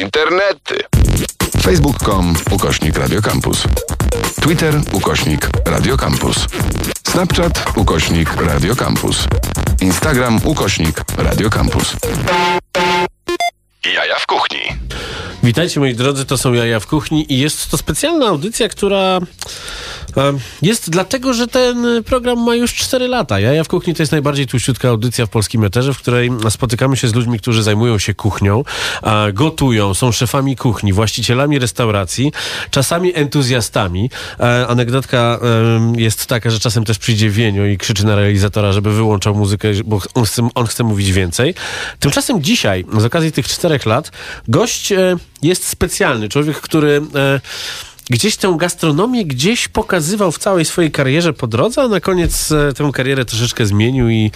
Internety. Facebook.com ukośnik Radiocampus. Twitter ukośnik Radiocampus. Snapchat ukośnik Radiocampus. Instagram ukośnik Radiocampus. Jaja w kuchni. Witajcie moi drodzy, to są Jaja w Kuchni i jest to specjalna audycja, która jest dlatego, że ten program ma już 4 lata. Jaja w Kuchni to jest najbardziej tłuściutka audycja w polskim eterze, w której spotykamy się z ludźmi, którzy zajmują się kuchnią, gotują, są szefami kuchni, właścicielami restauracji, czasami entuzjastami. E, anegdotka jest taka, że czasem też przyjdzie Wienio i krzyczy na realizatora, żeby wyłączał muzykę, bo on chce, on chce mówić więcej. Tymczasem dzisiaj, z okazji tych czterech lat, gość e, jest specjalny. Człowiek, który e, gdzieś tę gastronomię gdzieś pokazywał w całej swojej karierze po drodze, a na koniec e, tę karierę troszeczkę zmienił i,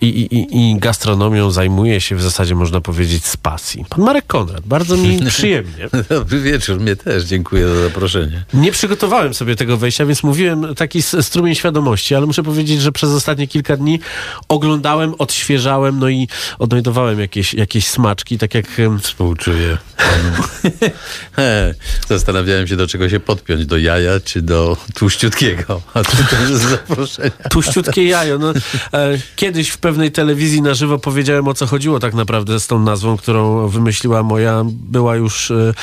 i, i, i gastronomią zajmuje się w zasadzie, można powiedzieć, z pasji. Pan Marek Konrad, bardzo mi przyjemnie. Dobry wieczór, mnie też. Dziękuję za zaproszenie. Nie przygotowałem sobie tego wejścia, więc mówiłem taki strumień świadomości, ale muszę powiedzieć, że przez ostatnie kilka dni oglądałem, odświeżałem, no i odnajdowałem jakieś, jakieś smaczki, tak jak Współczuję Zastanawiałem się, do czego się podpiąć. Do jaja czy do tłuściutkiego. A tu to jest zaproszenia. Tuściutkie jajo. No, e, kiedyś w pewnej telewizji na żywo powiedziałem o co chodziło tak naprawdę z tą nazwą, którą wymyśliła moja była już e,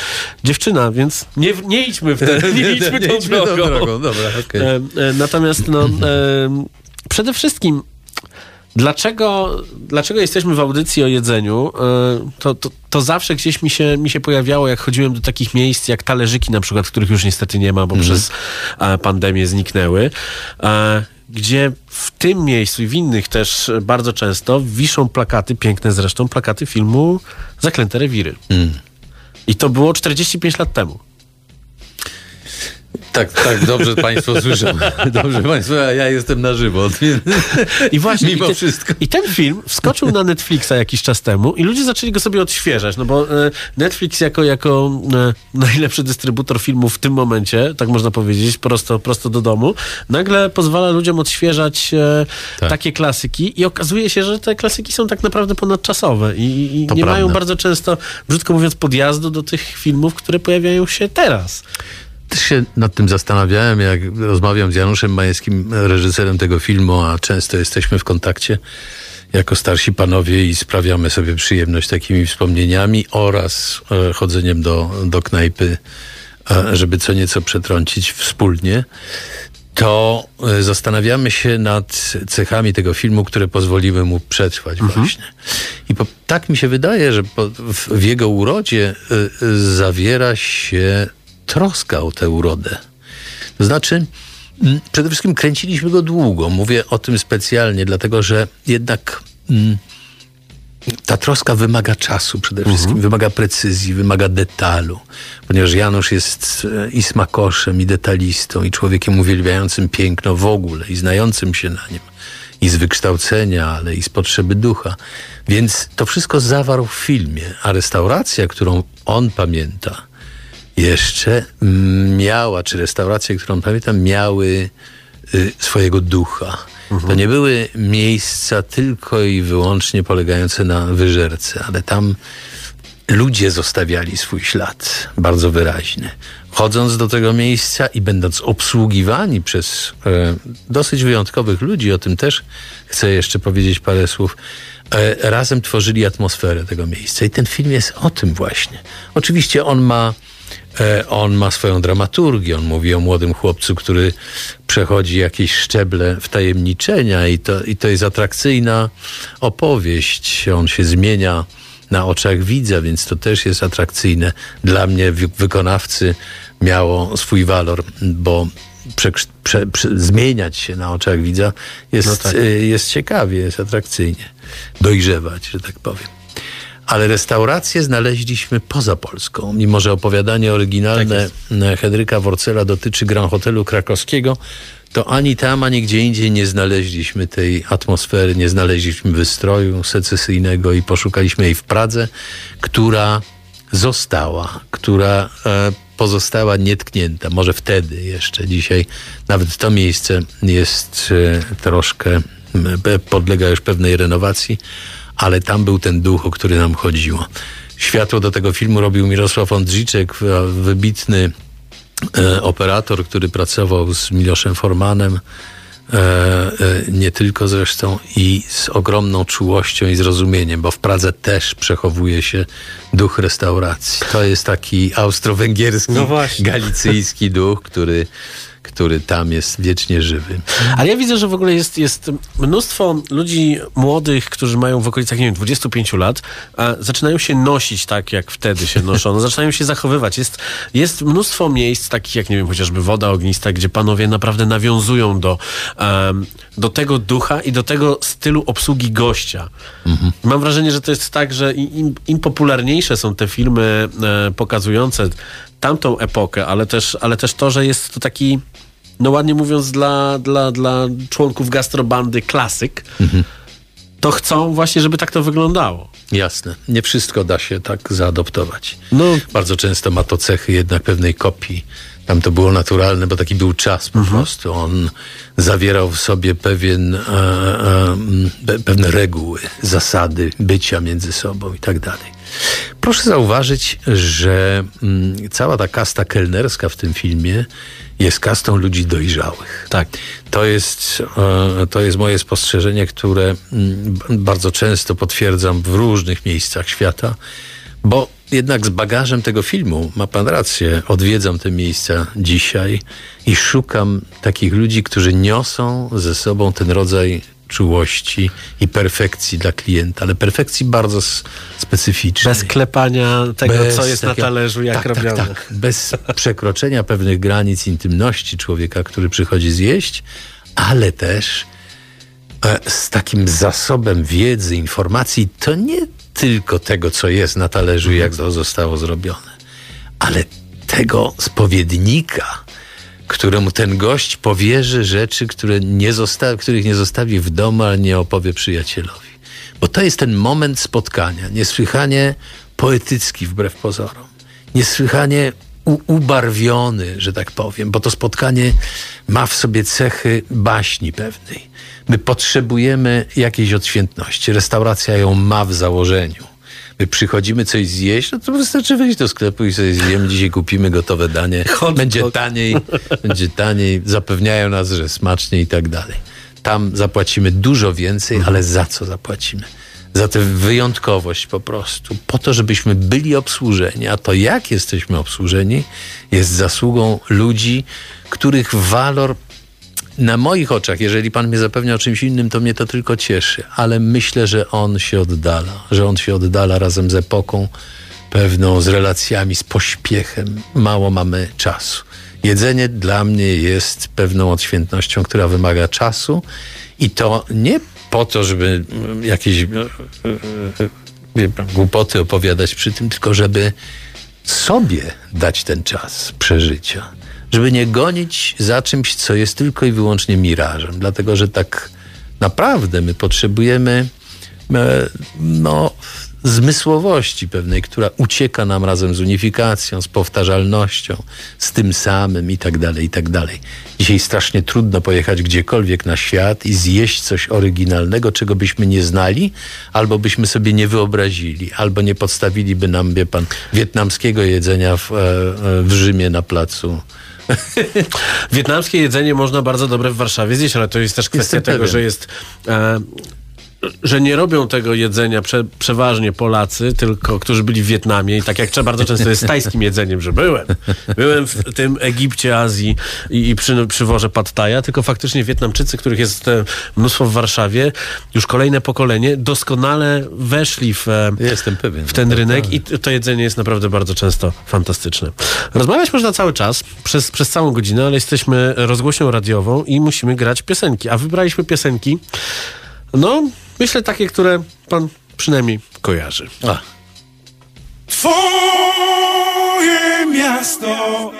dziewczyna, więc nie, nie idźmy w te, nie idźmy tą idźmy drogą. drogą. Dobra, okej. E, e, natomiast no, e, przede wszystkim Dlaczego, dlaczego jesteśmy w audycji o jedzeniu? E, To, to, to zawsze gdzieś mi się, mi się pojawiało, jak chodziłem do takich miejsc jak talerzyki na przykład, których już niestety nie ma, bo przez e, pandemię zniknęły. E, Gdzie w tym miejscu i w innych też bardzo często wiszą plakaty, piękne zresztą, plakaty filmu Zaklęte Rewiry. I to było 45 lat temu. Tak, tak, dobrze państwo słyszą. Dobrze państwo, a ja jestem na żywo. I właśnie Mimo i te- wszystko. I ten film wskoczył na Netflixa jakiś czas temu i ludzie zaczęli go sobie odświeżać, no bo e, Netflix jako, jako e, najlepszy dystrybutor filmów w tym momencie, tak można powiedzieć, prosto, prosto do domu, nagle pozwala ludziom odświeżać e, Tak. takie klasyki i okazuje się, że te klasyki są tak naprawdę ponadczasowe i, i nie prawda. mają bardzo często, brzydko mówiąc, podjazdu do tych filmów, które pojawiają się teraz. Też się nad tym zastanawiałem, jak rozmawiam z Januszem Majewskim, reżyserem tego filmu, a często jesteśmy w kontakcie jako starsi panowie i sprawiamy sobie przyjemność takimi wspomnieniami oraz e, chodzeniem do, do knajpy, e, żeby co nieco przetrącić wspólnie. To e, zastanawiamy się nad cechami tego filmu, które pozwoliły mu przetrwać właśnie. I po, tak mi się wydaje, że po, w, w jego urodzie zawiera się troska o tę urodę. To znaczy, mm, przede wszystkim kręciliśmy go długo. Mówię o tym specjalnie, dlatego że jednak mm, ta troska wymaga czasu przede wszystkim, wymaga precyzji, wymaga detalu, ponieważ Janusz jest e, i smakoszem, i detalistą, i człowiekiem uwielbiającym piękno w ogóle, i znającym się na nim, i z wykształcenia, ale i z potrzeby ducha. Więc to wszystko zawarł w filmie, a restauracja, którą on pamięta, jeszcze miała, czy restauracje, którą pamiętam, miały y, swojego ducha. To nie były miejsca tylko i wyłącznie polegające na wyżerce, ale tam ludzie zostawiali swój ślad bardzo wyraźny. Chodząc do tego miejsca i będąc obsługiwani przez e, dosyć wyjątkowych ludzi, o tym też chcę jeszcze powiedzieć parę słów, e, razem tworzyli atmosferę tego miejsca. I ten film jest o tym właśnie. Oczywiście on ma On ma swoją dramaturgię. On mówi o młodym chłopcu, który przechodzi jakieś szczeble wtajemniczenia, i to, i to jest atrakcyjna opowieść. On się zmienia na oczach widza, więc to też jest atrakcyjne. Dla mnie, wy- wykonawcy, miało swój walor, bo przekrz- prze, prze, zmieniać się na oczach widza jest, No tak. y, jest ciekawie, jest atrakcyjnie. Dojrzewać, że tak powiem. Ale restauracje znaleźliśmy poza Polską. Mimo, że opowiadanie oryginalne Tak Henryka Worcela dotyczy Grand Hotelu Krakowskiego, to ani tam, ani gdzie indziej nie znaleźliśmy tej atmosfery, nie znaleźliśmy wystroju secesyjnego i poszukaliśmy jej w Pradze, która została, która e, pozostała nietknięta. Może wtedy jeszcze, dzisiaj nawet to miejsce jest e, troszkę, podlega już pewnej renowacji, ale tam był ten duch, o który nam chodziło. Światło do tego filmu robił Mirosław Ondrzyczek, wybitny e, operator, który pracował z Miloszem Formanem. E, e, nie tylko zresztą i z ogromną czułością i zrozumieniem, bo w Pradze też przechowuje się duch restauracji. To jest taki austro-węgierski, no galicyjski duch, który który tam jest wiecznie żywy. Ale ja widzę, że w ogóle jest, jest mnóstwo ludzi młodych, którzy mają w okolicach, nie wiem, 25 lat, a zaczynają się nosić tak, jak wtedy się noszono, zaczynają się zachowywać. Jest, jest mnóstwo miejsc, takich jak, nie wiem, chociażby woda ognista, gdzie panowie naprawdę nawiązują do, um, do tego ducha i do tego stylu obsługi gościa. Mhm. Mam wrażenie, że to jest tak, że im, im popularniejsze są te filmy e, pokazujące tamtą epokę, ale też, ale też to, że jest to taki, no ładnie mówiąc, dla, dla, dla członków gastrobandy klasyk, mhm. to chcą właśnie, żeby tak to wyglądało. Jasne. Nie wszystko da się tak zaadoptować. No. Bardzo często ma to cechy jednak pewnej kopii. Tam to było naturalne, bo taki był czas po mhm. prostu. On zawierał w sobie pewien, e, e, pewne reguły, zasady bycia między sobą i tak dalej. Proszę zauważyć, że mm, cała ta kasta kelnerska w tym filmie jest kastą ludzi dojrzałych. Tak. To jest, e, to jest moje spostrzeżenie, które mm, bardzo często potwierdzam w różnych miejscach świata, bo jednak z bagażem tego filmu, ma pan rację, odwiedzam te miejsca dzisiaj i szukam takich ludzi, którzy niosą ze sobą ten rodzaj czułości i perfekcji dla klienta, ale perfekcji bardzo specyficznej. Bez klepania tego, bez co jest na talerzu, jak tak, robione. Tak, tak. Bez przekroczenia pewnych granic intymności człowieka, który przychodzi zjeść, ale też e, z takim zasobem wiedzy, informacji, to nie tylko tego, co jest na talerzu, jak to zostało zrobione, ale tego spowiednika, któremu ten gość powierzy rzeczy, które nie zosta- których nie zostawi w domu, ale nie opowie przyjacielowi. Bo to jest ten moment spotkania, niesłychanie poetycki wbrew pozorom, niesłychanie u- ubarwiony, że tak powiem, bo to spotkanie ma w sobie cechy baśni pewnej. My potrzebujemy jakiejś odświętności. Restauracja ją ma w założeniu przychodzimy coś zjeść, no to wystarczy wejść do sklepu i sobie zjemy. Dzisiaj kupimy gotowe danie. Będzie taniej, będzie taniej. Zapewniają nas, że smacznie i tak dalej. Tam zapłacimy dużo więcej, mhm. ale za co zapłacimy? Za tę wyjątkowość po prostu. Po to, żebyśmy byli obsłużeni. A to jak jesteśmy obsłużeni jest zasługą ludzi, których walor na moich oczach, jeżeli pan mnie zapewnia o czymś innym, to mnie to tylko cieszy, ale myślę, że on się oddala, że on się oddala razem z epoką pewną, z relacjami, z pośpiechem. Mało mamy czasu. Jedzenie dla mnie jest pewną odświętnością, która wymaga czasu i to nie po to, żeby jakieś wie pan, głupoty opowiadać przy tym, tylko żeby sobie dać ten czas przeżycia żeby nie gonić za czymś, co jest tylko i wyłącznie mirażem. Dlatego, że tak naprawdę my potrzebujemy e, no, zmysłowości pewnej, która ucieka nam razem z unifikacją, z powtarzalnością, z tym samym i tak dalej, i tak dalej. Dzisiaj strasznie trudno pojechać gdziekolwiek na świat i zjeść coś oryginalnego, czego byśmy nie znali, albo byśmy sobie nie wyobrazili, albo nie podstawiliby nam, wie pan, wietnamskiego jedzenia w, e, e, w Rzymie na placu Wietnamskie jedzenie można bardzo dobre w Warszawie zjeść, ale to jest też kwestia tego, że jest e, że nie robią tego jedzenia prze, przeważnie Polacy, tylko którzy byli w Wietnamie i tak jak bardzo często jest tajskim jedzeniem, że byłem. Byłem w tym Egipcie, Azji i, i przy, przywożę Pattaja, tylko faktycznie Wietnamczycy, których jest e, mnóstwo w Warszawie, już kolejne pokolenie doskonale weszli w, e, Jestem pewien, w ten rynek i to jedzenie jest naprawdę bardzo często fantastyczne. Rozmawiać można cały czas, przez, przez całą godzinę, ale jesteśmy rozgłośnią radiową i musimy grać piosenki, a wybraliśmy piosenki no, myślę takie, które pan przynajmniej kojarzy. A. Twoje miasto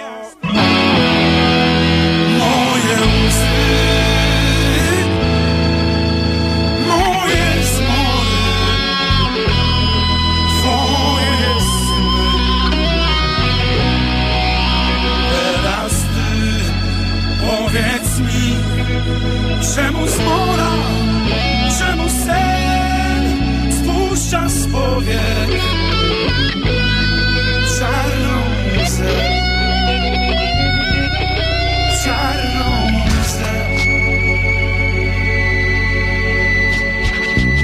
łzę Czarną łzę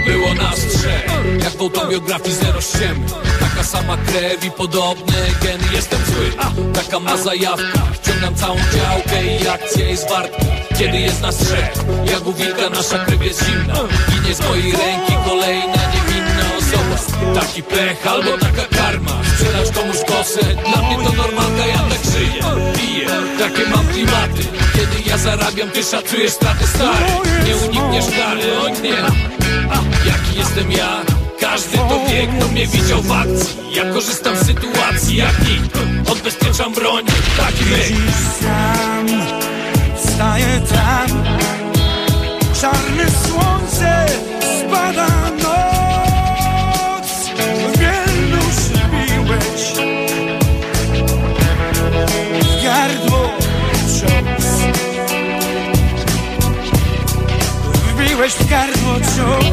Było nas trzech Jak w autobiografii zero ściemy Taka sama krew i podobne geny Jestem zły, taka ma zajawka Wciągam całą działkę i akcja jest wartka Kiedy jest nas trzech Jak u wilka nasza krew jest zimna. Ginie z mojej ręki kolejna Taki pech albo taka karma. Sprzedać komuś kosę, dla mnie to normalka, ja tak żyję Piję, takie mam klimaty. Kiedy ja zarabiam, ty szacujesz straty stary Nie unikniesz kary, o nie. Jaki jestem ja? Każdy to wie, kto mnie widział w akcji. Ja korzystam z sytuacji jak nikt. Odbezpieczam broń, taki Dziś sam staję tam. Czarne słońce spada Wbiłeś w gardło cios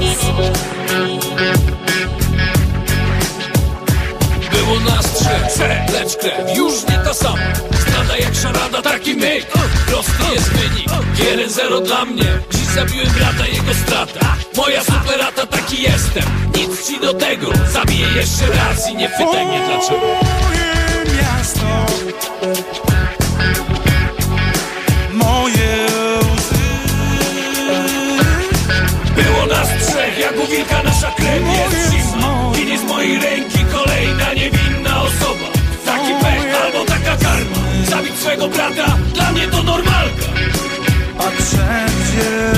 Było nas trzech, lecz krew już nie ta sama. Strada jak szarada, taki myk. Prosty jest wynik, 1-0 dla mnie. Dziś zabiłem brata, jego strata. Moja superata, taki jestem. Nic ci do tego, zabiję jeszcze raz I nie pytaj mnie dlaczego. Moje miasto wilka nasza krew jest zimna. Ginie z mojej ręki kolejna niewinna osoba. Taki pech albo taka karma. Zabić swego brata, dla mnie to normalka. A wszędzie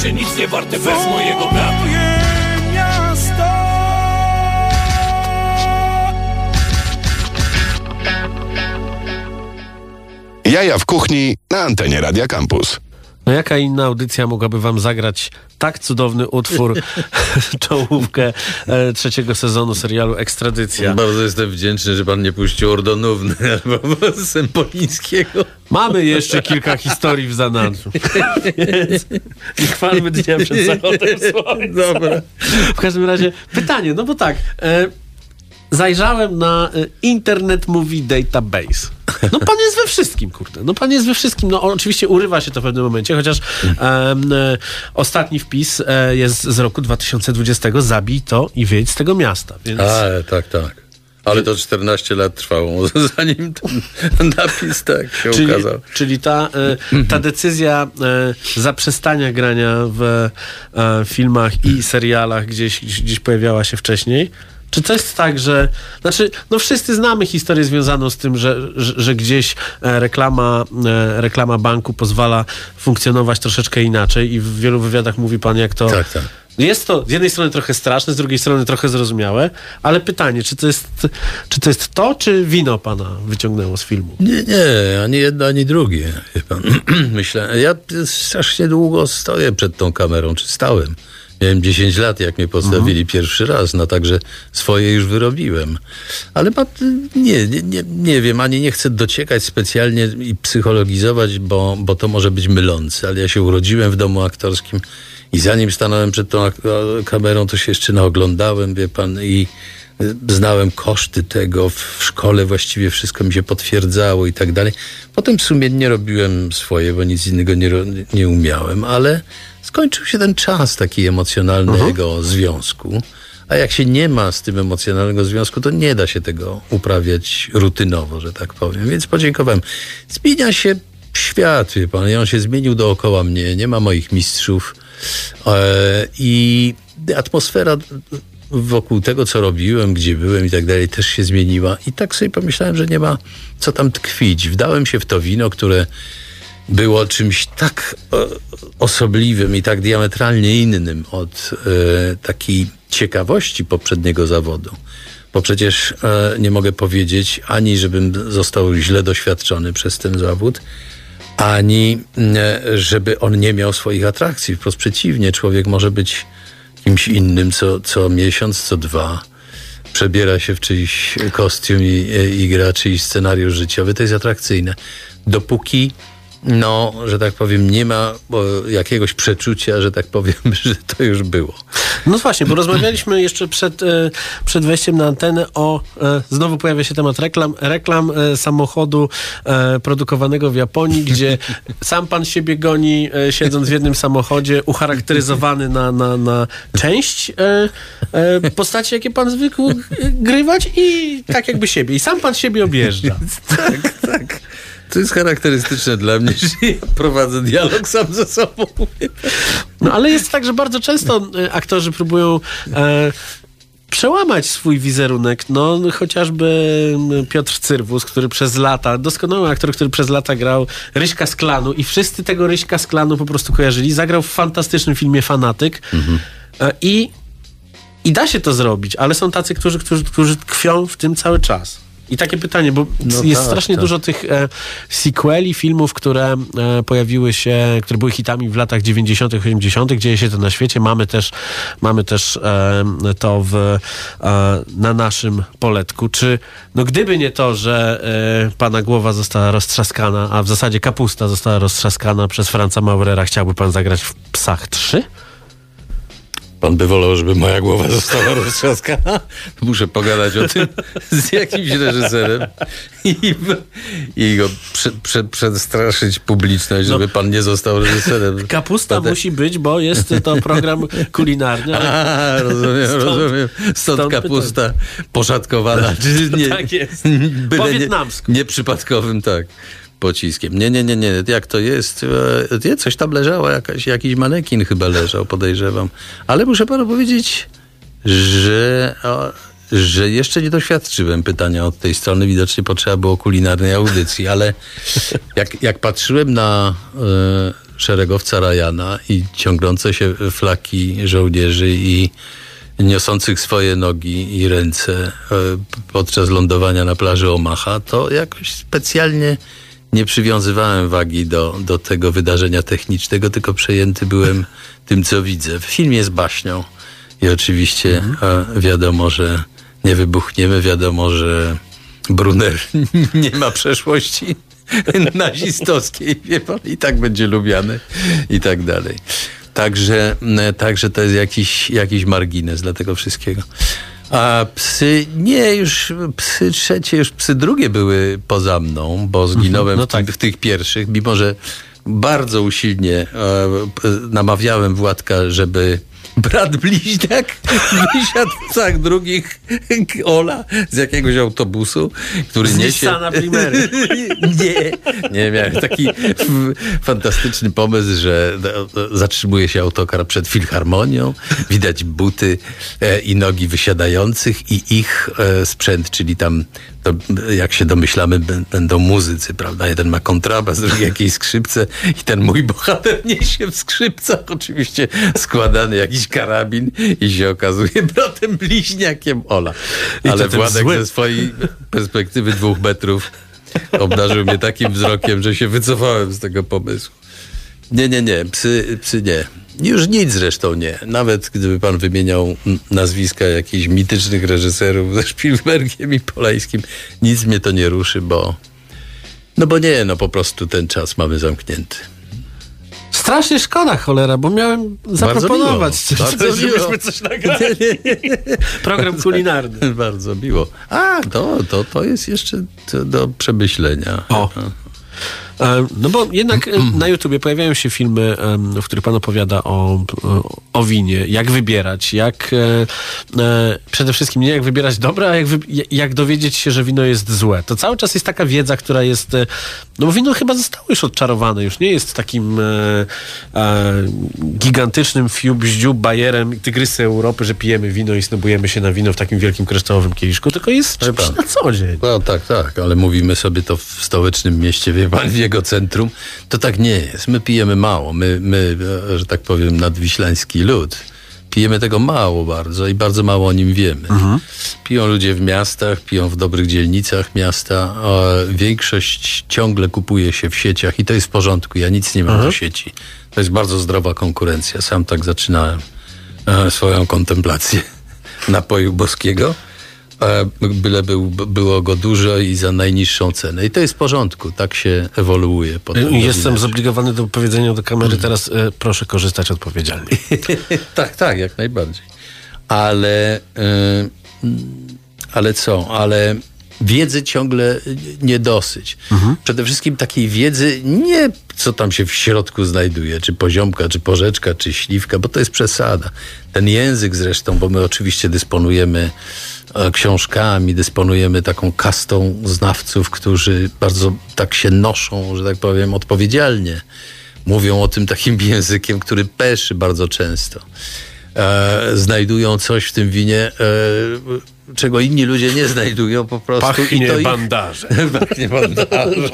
życie nic nie warte bez mojego brata miasto Jaja w kuchni na antenie Radia Campus. No jaka inna audycja mogłaby wam zagrać tak cudowny utwór, czołówkę e, trzeciego sezonu serialu Ekstradycja? Bardzo jestem wdzięczny, że pan nie puścił Ordonówny albo Sempolińskiego. Mamy jeszcze kilka historii w zanadrzu. Nie chwalmy dnia przed zachodem słońca. Dobra. W każdym razie pytanie, no bo tak, e, zajrzałem na e, Internet Movie Database. No pan jest we wszystkim, kurde. No pan jest we wszystkim. No oczywiście urywa się to w pewnym momencie, chociaż e, ostatni wpis e, jest z roku 2020. Zabij to i wyjedź z tego miasta. Więc... A, tak, tak. Ale to 14 lat trwało, zanim ten napis tak się Czyli, ukazał. czyli ta, e, ta decyzja zaprzestania grania w filmach i serialach gdzieś, gdzieś pojawiała się wcześniej? Czy to jest tak, że. Znaczy, no wszyscy znamy historię związaną z tym, że, że, że gdzieś e, reklama, e, reklama banku pozwala funkcjonować troszeczkę inaczej, i w wielu wywiadach mówi pan, jak to. Tak, tak. Jest to z jednej strony trochę straszne, z drugiej strony trochę zrozumiałe, ale pytanie, czy to jest, czy to, jest to, czy wino pana wyciągnęło z filmu? Nie, nie, ani jedno, ani drugie. Wie pan. Myślę, ja strasznie długo stoję przed tą kamerą, czy stałem. Miałem 10 lat, jak mnie postawili pierwszy raz, no także swoje już wyrobiłem. Ale nie, nie, nie, wiem, ani nie chcę dociekać specjalnie i psychologizować, bo, bo to może być mylące, ale ja się urodziłem w domu aktorskim i zanim stanąłem przed tą kamerą, to się jeszcze naoglądałem, wie pan, i znałem koszty tego, w szkole właściwie wszystko mi się potwierdzało i tak dalej. Potem sumiennie robiłem swoje, bo nic innego nie, nie umiałem, ale skończył się ten czas taki emocjonalnego związku. A jak się nie ma z tym emocjonalnego związku, to nie da się tego uprawiać rutynowo, że tak powiem. Więc podziękowałem. Zmienia się świat, wie pan, i on się zmienił dookoła mnie. Nie ma moich mistrzów. E, I atmosfera wokół tego, co robiłem, gdzie byłem i tak dalej, też się zmieniła. I tak sobie pomyślałem, że nie ma co tam tkwić. Wdałem się w to wino, które było czymś tak e, osobliwym i tak diametralnie innym od e, takiej ciekawości poprzedniego zawodu. Bo przecież e, nie mogę powiedzieć ani, żebym został źle doświadczony przez ten zawód, ani żeby on nie miał swoich atrakcji. Wprost przeciwnie, człowiek może być kimś innym co, co miesiąc, co dwa. przebiera się w czyjś kostium i, i gra czyjś scenariusz życiowy, to jest atrakcyjne. Dopóki no, że tak powiem, nie ma jakiegoś przeczucia, że tak powiem, że to już było. No właśnie, bo rozmawialiśmy jeszcze przed, e, przed wejściem na antenę o, e, znowu pojawia się temat reklam, reklam e, samochodu produkowanego w Japonii, gdzie sam pan siebie goni, siedząc w jednym samochodzie, ucharakteryzowany na, na, na część postaci, jakie pan zwykł grywać i tak jakby siebie. I sam pan siebie objeżdża. Tak, tak. To jest charakterystyczne dla mnie, że ja prowadzę dialog sam ze sobą. No ale jest tak, że bardzo często e, aktorzy próbują e, przełamać swój wizerunek. No chociażby Piotr Cyrwus, który przez lata, doskonały aktor, który przez lata grał Ryśka z klanu i wszyscy tego Ryśka z klanu po prostu kojarzyli. Zagrał w fantastycznym filmie Fanatyk e, i, i da się to zrobić, ale są tacy, którzy, którzy, którzy tkwią w tym cały czas. I takie pytanie, bo No jest tak, strasznie tak. dużo tych e, sequeli, filmów, które e, pojawiły się, które były hitami w latach 90., 80., dzieje się to na świecie. Mamy też, mamy też e, to w, e, na naszym poletku. Czy, no gdyby nie to, że e, pana głowa została roztrzaskana, a w zasadzie kapusta została roztrzaskana przez Franca Maurera, chciałby pan zagrać w Psach 3? Pan by wolał, żeby moja głowa została roztrzaskana? Muszę pogadać o tym z jakimś reżyserem i, i go prze, prze, przestraszyć publiczność, żeby pan nie został reżyserem. Kapusta Potem- musi być, bo jest to program kulinarny. ale- A, rozumiem, Stąd- rozumiem. Stąd, stąd kapusta poszatkowana. Czy nie, Tak jest. byle Po nie- wietnamsku. Nieprzypadkowym, tak. Pociskiem. Nie, nie, nie, nie. Jak to jest? E, Nie, coś tam leżało, jakaś, jakiś manekin chyba leżał, podejrzewam. Ale muszę panu powiedzieć, że, o, że jeszcze nie doświadczyłem pytania od tej strony. Widocznie potrzeba było kulinarnej audycji, ale jak, jak patrzyłem na e, szeregowca Rajana i ciągnące się flaki żołnierzy i niosących swoje nogi i ręce e, podczas lądowania na plaży Omaha, to jakoś specjalnie nie przywiązywałem wagi do, do tego wydarzenia technicznego, tylko przejęty byłem tym, co widzę. Film jest baśnią i oczywiście e, wiadomo, że nie wybuchniemy, wiadomo, że Brunner nie ma przeszłości nazistowskiej, wie pan, i tak będzie lubiany i tak dalej. Także, także to jest jakiś, jakiś margines dla tego wszystkiego. A psy, nie, już psy trzecie, już psy drugie były poza mną, bo zginąłem no w, tym, w tych pierwszych, mimo że bardzo usilnie e, namawiałem Władka, żeby brat bliźniak wysiadł w psach drugich Ola z jakiegoś autobusu, który Z niesie... Nissana Primery. nie, nie, miałem taki fantastyczny pomysł, że do- do- zatrzymuje się autokar przed filharmonią, widać buty e, i nogi wysiadających i ich e, sprzęt, czyli tam, to, jak się domyślamy, będą muzycy, prawda? Jeden ma kontrabas, drugi jakieś skrzypce i ten mój bohater niesie w skrzypcach oczywiście składany jakiś karabin i się okazuje bratem bliźniakiem Ola. Ale Władek zły- ze swojej perspektywy dwóch metrów obdarzył mnie takim wzrokiem, że się wycofałem z tego pomysłu. Nie, nie, nie, psy, psy nie. Już nic zresztą nie. Nawet gdyby pan wymieniał nazwiska jakichś mitycznych reżyserów ze Spielbergiem i Polańskim, nic mnie to nie ruszy, bo no bo nie, no po prostu ten czas mamy zamknięty. Strasznie szkoda, cholera, bo miałem zaproponować, miło, coś, bardzo żebyśmy miło. coś nagrali. Program kulinarny. Bardzo miło. A, to, to, to jest jeszcze do przemyślenia. O. E, No bo jednak e, na YouTubie pojawiają się filmy, w których pan opowiada o, o winie, jak wybierać, jak e, e, przede wszystkim nie jak wybierać dobre, a jak, jak dowiedzieć się, że wino jest złe. To cały czas jest taka wiedza, która jest, e, no bo wino chyba zostało już odczarowane, już nie jest takim e, e, gigantycznym fiu, bździu, bajerem tygrysy Europy, że pijemy wino i snobujemy się na wino w takim wielkim kryształowym kieliszku, tylko jest Wie czymś na co dzień. No tak, tak, ale mówimy sobie to w stołecznym mieście, wie pan, w jego centrum. To tak nie jest. My pijemy mało. My, my że tak powiem, nadwiślański lud. Pijemy tego mało bardzo i bardzo mało o nim wiemy. Piją ludzie w miastach, piją w dobrych dzielnicach miasta. Większość ciągle kupuje się w sieciach i to jest w porządku. Ja nic nie mam do sieci. To jest bardzo zdrowa konkurencja. Sam tak zaczynałem e, swoją kontemplację napoju boskiego. Byle był, było go dużo i za najniższą cenę. I to jest w porządku, tak się ewoluuje. Potem Jestem zobligowany do powiedzenia do kamery teraz, e, proszę korzystać odpowiedzialnie. tak, tak, jak najbardziej. Ale, y, ale co? Ale wiedzy ciągle nie dosyć. Przede wszystkim takiej wiedzy nie co tam się w środku znajduje, czy poziomka, czy porzeczka, czy śliwka, bo to jest przesada. Ten język zresztą, bo my oczywiście dysponujemy książkami, dysponujemy taką kastą znawców, którzy bardzo tak się noszą, że tak powiem, odpowiedzialnie. Mówią o tym takim językiem, który peszy bardzo często. E, znajdują coś w tym winie, e, czego inni ludzie nie znajdują po prostu. Pachnie ich- bandaże. Pachnie bandażem.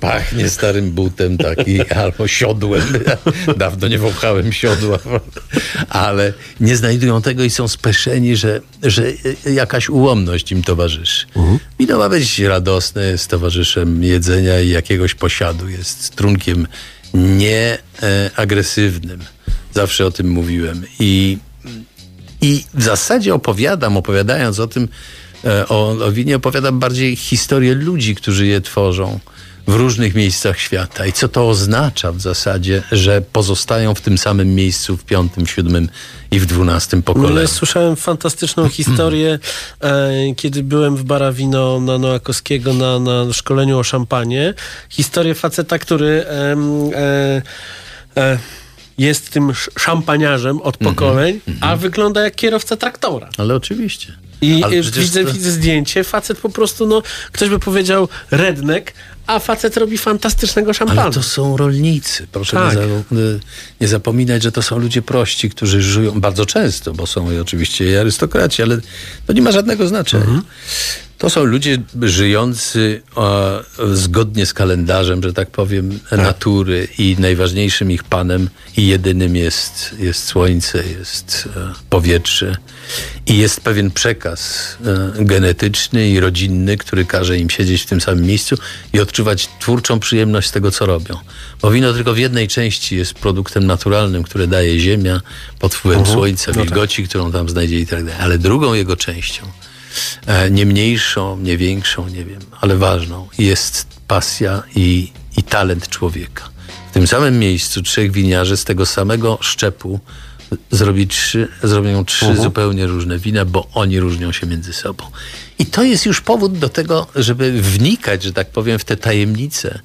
Pachnie starym butem taki, albo siodłem. Dawno nie wąchałem siodła. Ale nie znajdują tego i są speszeni, że, że jakaś ułomność im towarzyszy. Wino ma być radosne, jest towarzyszem jedzenia i jakiegoś posiadu. Jest trunkiem nieagresywnym. Zawsze o tym mówiłem. I i w zasadzie opowiadam, opowiadając o tym, e, o, o winie, opowiadam bardziej historię ludzi, którzy je tworzą w różnych miejscach świata. I co to oznacza w zasadzie, że pozostają w tym samym miejscu w piątym, siódmym i w dwunastym No, pokoleniu. ja słyszałem fantastyczną historię, e, kiedy byłem w Barawino na Noakowskiego na, na szkoleniu o szampanie. Historię faceta, który e, e, jest tym sz- szampaniarzem od pokoleń, a wygląda jak kierowca traktora. Ale oczywiście. I Ale przecież widzę, to- widzę zdjęcie, facet po prostu, no, ktoś by powiedział redneck, a facet robi fantastycznego szampana. Ale to są rolnicy. Proszę Tak. nie, za, nie zapominać, że to są ludzie prości, którzy żyją bardzo często, bo są i oczywiście i arystokraci, ale to nie ma żadnego znaczenia. Mhm. To są ludzie żyjący e, zgodnie z kalendarzem, że tak powiem, natury i najważniejszym ich panem i jedynym jest, jest słońce, jest e, powietrze i jest pewien przekaz e, genetyczny i rodzinny, który każe im siedzieć w tym samym miejscu i odczuwać twórczą przyjemność z tego, co robią. Bo wino tylko w jednej części jest produktem naturalnym, które daje ziemia pod wpływem słońca, wilgoci, którą tam znajdzie i tak dalej. Ale drugą jego częścią, nie mniejszą, nie większą, nie wiem, ale ważną, jest pasja i, i talent człowieka. W tym samym miejscu trzech winiarzy z tego samego szczepu zrobi trzy, zrobią trzy zupełnie różne wina, bo oni różnią się między sobą. I to jest już powód do tego, żeby wnikać, że tak powiem, w te tajemnice.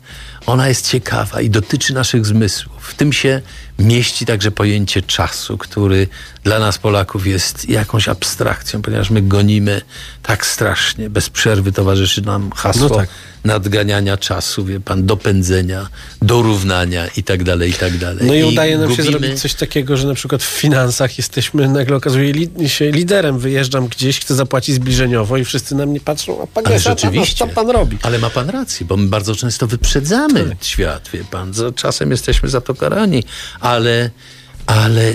Ona jest ciekawa i dotyczy naszych zmysłów. W tym się mieści także pojęcie czasu, który dla nas Polaków jest jakąś abstrakcją, ponieważ my gonimy tak strasznie. Bez przerwy towarzyszy nam hasło No tak. Nadganiania czasu, wie pan, dopędzenia, dorównania i tak dalej, i tak dalej. No i udaje nam się gubimy- zrobić coś takiego, że na przykład w finansach jesteśmy, nagle okazuje li, się liderem. Wyjeżdżam gdzieś, chcę zapłacić zbliżeniowo i wszyscy na mnie patrzą, a szatano, rzeczywiście. co pan robi? Ale ma pan rację, bo my bardzo często wyprzedzamy Tak. świat, wie pan. Za- Czasem jesteśmy za to karani, ale, ale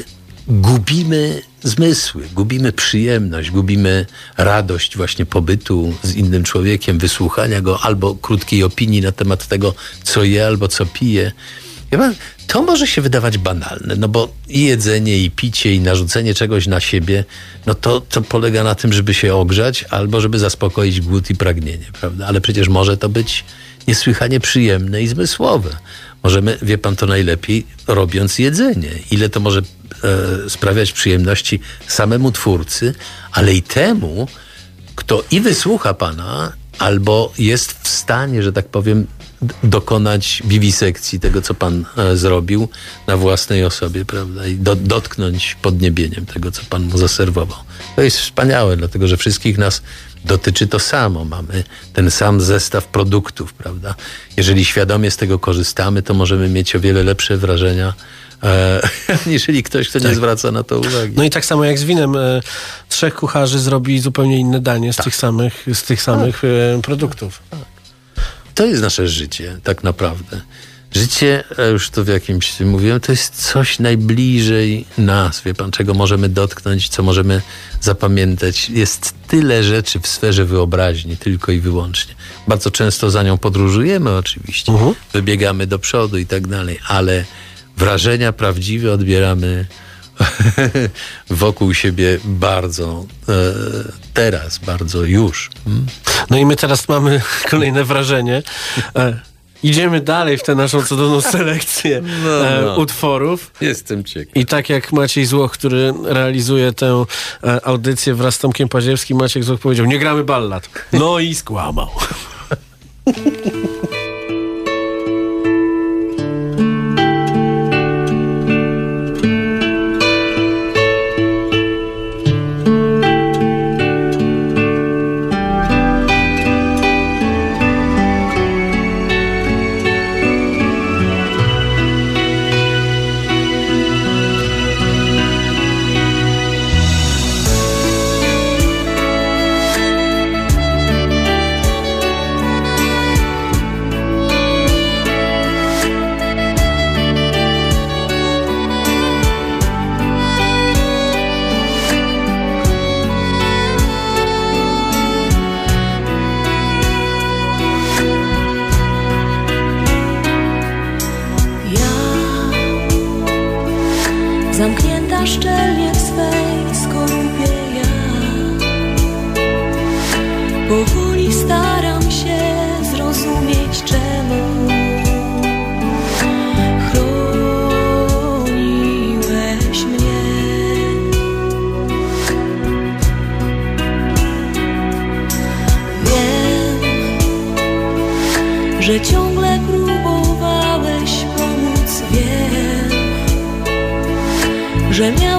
gubimy zmysły, gubimy przyjemność, gubimy radość właśnie pobytu z innym człowiekiem, wysłuchania go albo krótkiej opinii na temat tego, co je albo co pije. To może się wydawać banalne, no bo i jedzenie, i picie, i narzucenie czegoś na siebie, no to, to polega na tym, żeby się ogrzać albo żeby zaspokoić głód i pragnienie, prawda? Ale przecież może to być niesłychanie przyjemne i zmysłowe. Możemy, wie pan to najlepiej, robiąc jedzenie. Ile to może e, sprawiać przyjemności samemu twórcy, ale i temu, kto i wysłucha pana, albo jest w stanie, że tak powiem, dokonać wiwisekcji tego, co pan e, zrobił na własnej osobie, prawda? I do, dotknąć podniebieniem tego, co pan mu zaserwował. To jest wspaniałe, dlatego że wszystkich nas dotyczy to samo. Mamy ten sam zestaw produktów, prawda? Jeżeli świadomie z tego korzystamy, to możemy mieć o wiele lepsze wrażenia, niżeli ktoś, kto nie zwraca na to uwagi. No i tak samo jak z winem, e, trzech kucharzy zrobi zupełnie inne danie z tych samych, z tych samych e, produktów. To jest nasze życie, tak naprawdę. Życie, a już to w jakimś mówiłem, to jest coś najbliżej nas, wie pan, czego możemy dotknąć, co możemy zapamiętać. Jest tyle rzeczy w sferze wyobraźni, tylko i wyłącznie. Bardzo często za nią podróżujemy oczywiście, wybiegamy do przodu i tak dalej, ale wrażenia prawdziwe odbieramy wokół siebie bardzo e, teraz, bardzo już. Hmm? No i my teraz mamy kolejne wrażenie. E, idziemy dalej w tę naszą cudowną selekcję no, e, no. E, utworów. Jestem ciekaw. I tak jak Maciej Złoch, który realizuje tę e, audycję wraz z Tomkiem Paziewskim, Maciek Złoch powiedział, nie gramy ballad. No i skłamał. zamknięta szczelnie w swej skorupie ja. уже мяу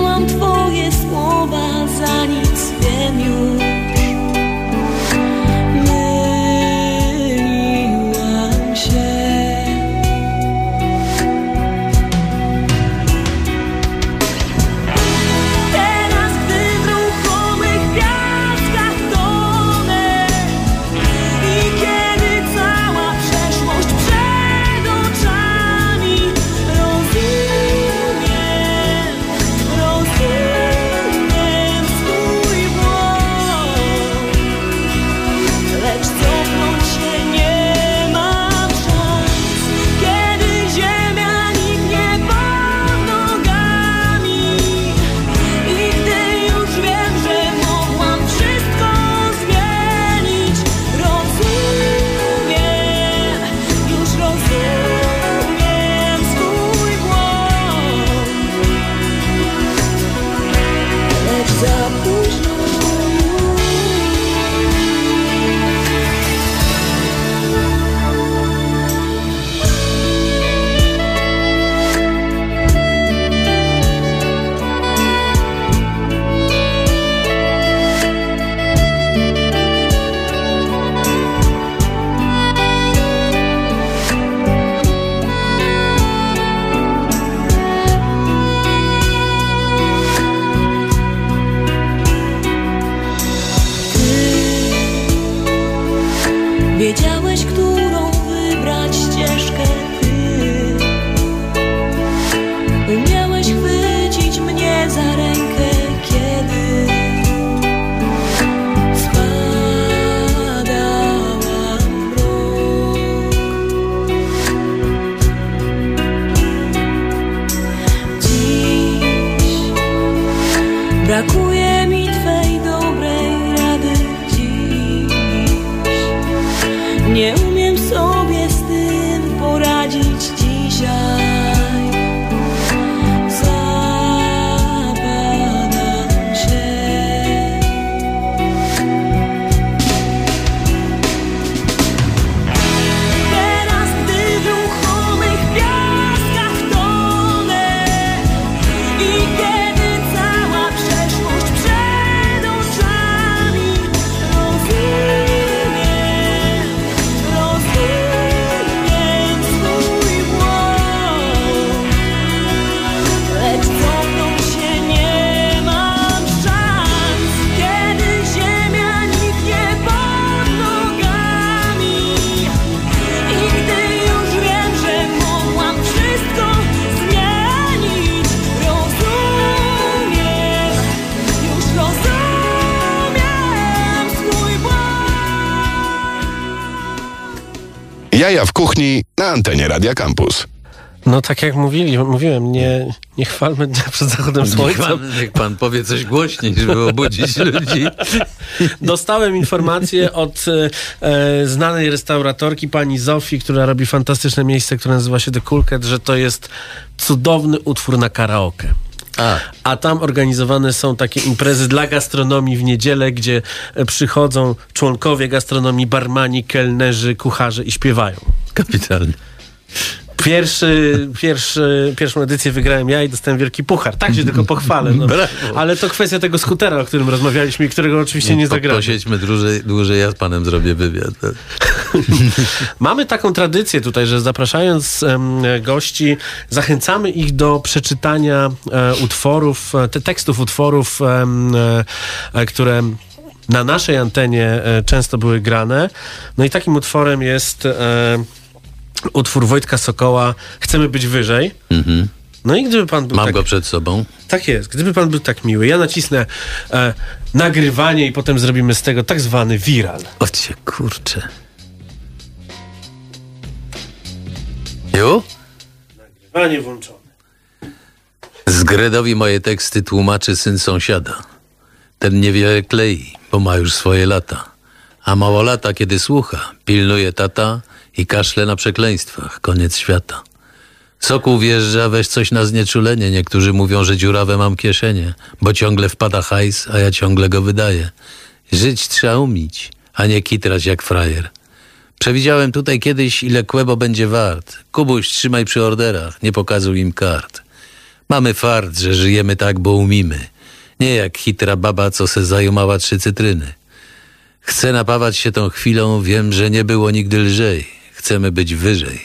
Radia Campus. No tak jak mówili, mówiłem, nie, nie chwalmy dnia przed zachodem słońca. Chwalmy, niech pan powie coś głośniej, żeby obudzić ludzi. Dostałem informację od e, e, znanej restauratorki, pani Zofii, która robi fantastyczne miejsce, które nazywa się The Coolcat, że to jest cudowny utwór na karaoke. A. A. tam organizowane są takie imprezy dla gastronomii w niedzielę, gdzie e, przychodzą członkowie gastronomii, barmani, kelnerzy, kucharze i śpiewają. Kapitalnie. Pierwszy, pierwszy, pierwszą edycję wygrałem ja i dostałem wielki puchar. Tak się tylko pochwalę. No. Ale to kwestia tego skutera, o którym rozmawialiśmy i którego oczywiście nie zagrałem. Posiedźmy dłużej, dłużej, ja z panem zrobię wywiad. Mamy taką tradycję tutaj, że zapraszając em, gości, zachęcamy ich do przeczytania e, utworów, e, te tekstów utworów, e, które na naszej antenie często były grane. No i takim utworem jest utwór Wojtka Sokoła Chcemy być wyżej. No i gdyby pan był Mam tak, go przed sobą. tak jest, gdyby pan był tak miły, ja nacisnę e, nagrywanie i potem zrobimy z tego tak zwany viral. O cię kurczę. Ju? Nagrywanie włączone. Z Gredowi moje teksty tłumaczy syn sąsiada. Ten niewiele klei, bo ma już swoje lata. A mało lata, kiedy słucha, pilnuje tata i kaszle na przekleństwach. Koniec świata. Sokół wjeżdża, weź coś na znieczulenie. Niektórzy mówią, że dziurawe mam kieszenie, bo ciągle wpada hajs, a ja ciągle go wydaję. Żyć trzeba umieć, a nie kitrać jak frajer. Przewidziałem tutaj kiedyś, ile kłebo będzie wart. Kubuś, trzymaj przy orderach, nie pokazuj im kart. Mamy fart, że żyjemy tak, bo umimy. Nie jak hitra baba, co se zajumała trzy cytryny. Chcę napawać się tą chwilą, wiem, że nie było nigdy lżej. Chcemy być wyżej.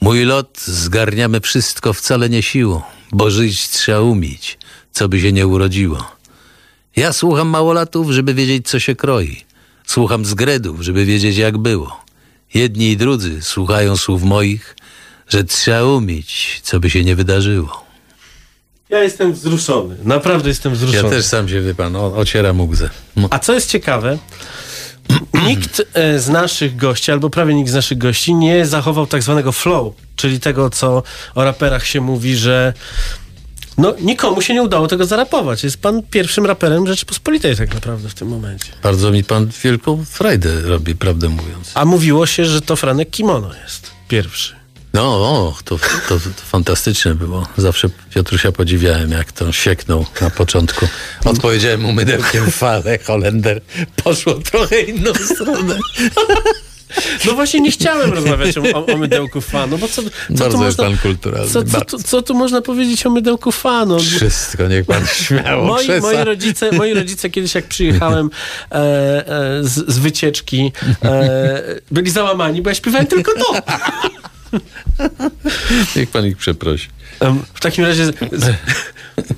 Mój lot zgarniamy wszystko wcale nie siłą, bo żyć trzeba umieć, co by się nie urodziło. Ja słucham małolatów, żeby wiedzieć, co się kroi. Słucham zgredów, żeby wiedzieć, jak było. Jedni i drudzy słuchają słów moich, że trzeba umieć, co by się nie wydarzyło. Ja jestem wzruszony, naprawdę jestem Ja wzruszony. też sam się, wie pan, ocieram łzę. No. A co jest ciekawe, nikt e, z naszych gości, albo prawie nikt z naszych gości nie zachował tak zwanego flow, czyli tego, co o raperach się mówi, że no, nikomu się nie udało tego zarapować. Jest pan pierwszym raperem Rzeczypospolitej tak naprawdę w tym momencie. Bardzo mi pan wielką frajdę robi, prawdę mówiąc. A mówiło się, że to Franek Kimono jest pierwszy. No, o, to, to, to fantastyczne było. Zawsze Piotrusia podziwiałem, jak to sieknął na początku. Odpowiedziałem mu mydełkiem w falę, Holender. Poszło trochę inną stronę. No właśnie nie chciałem rozmawiać o, o, mydełku fanu, bo co, co Bardzo tu jest można, pan kulturalny, Co, co, tu, co tu można powiedzieć o mydełku fanu? Wszystko, niech pan śmiało Moi, przesa- moi, rodzice, moi rodzice kiedyś jak przyjechałem e, e, z, z wycieczki, e, byli załamani, bo ja śpiewałem tylko to. Niech pan ich przeprosi. W takim razie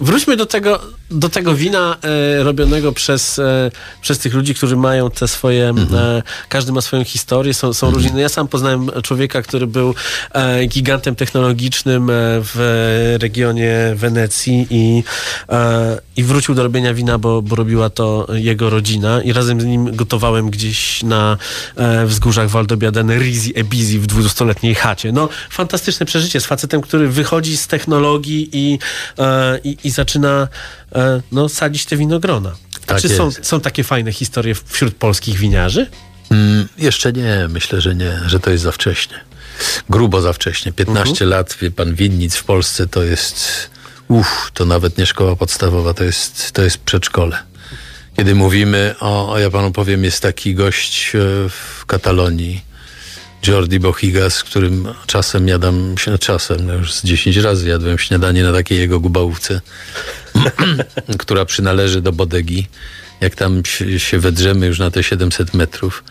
wróćmy do tego, do tego wina e, robionego przez, e, przez tych ludzi, którzy mają te swoje, e, każdy ma swoją historię, są, są różni. No ja sam poznałem człowieka, który był e, gigantem technologicznym e, w regionie Wenecji i, e, i wrócił do robienia wina, bo, bo robiła to jego rodzina i razem z nim gotowałem gdzieś na wzgórzach Valdobiadene Rizi Ebizi w 20-letniej chacie. No, fantastyczne przeżycie z facetem, który wychodzi z technologii i, e, i, i zaczyna e, no, sadzić te winogrona. Tak czy są, jest. są takie fajne historie wśród polskich winiarzy? Mm, jeszcze nie, myślę, że nie, że to jest za wcześnie. Grubo za wcześnie. 15 lat, wie pan, winnic w Polsce to jest, uff, to nawet nie szkoła podstawowa, to jest, to jest przedszkole. Kiedy mówimy o, o, ja panu powiem, jest taki gość e, w Katalonii, Jordi Bohiga, z którym czasem jadam, się czasem, no już z 10 razy jadłem śniadanie na takiej jego gubałówce, która przynależy do Bodegi. Jak tam się, się wedrzemy już na te 700 metrów,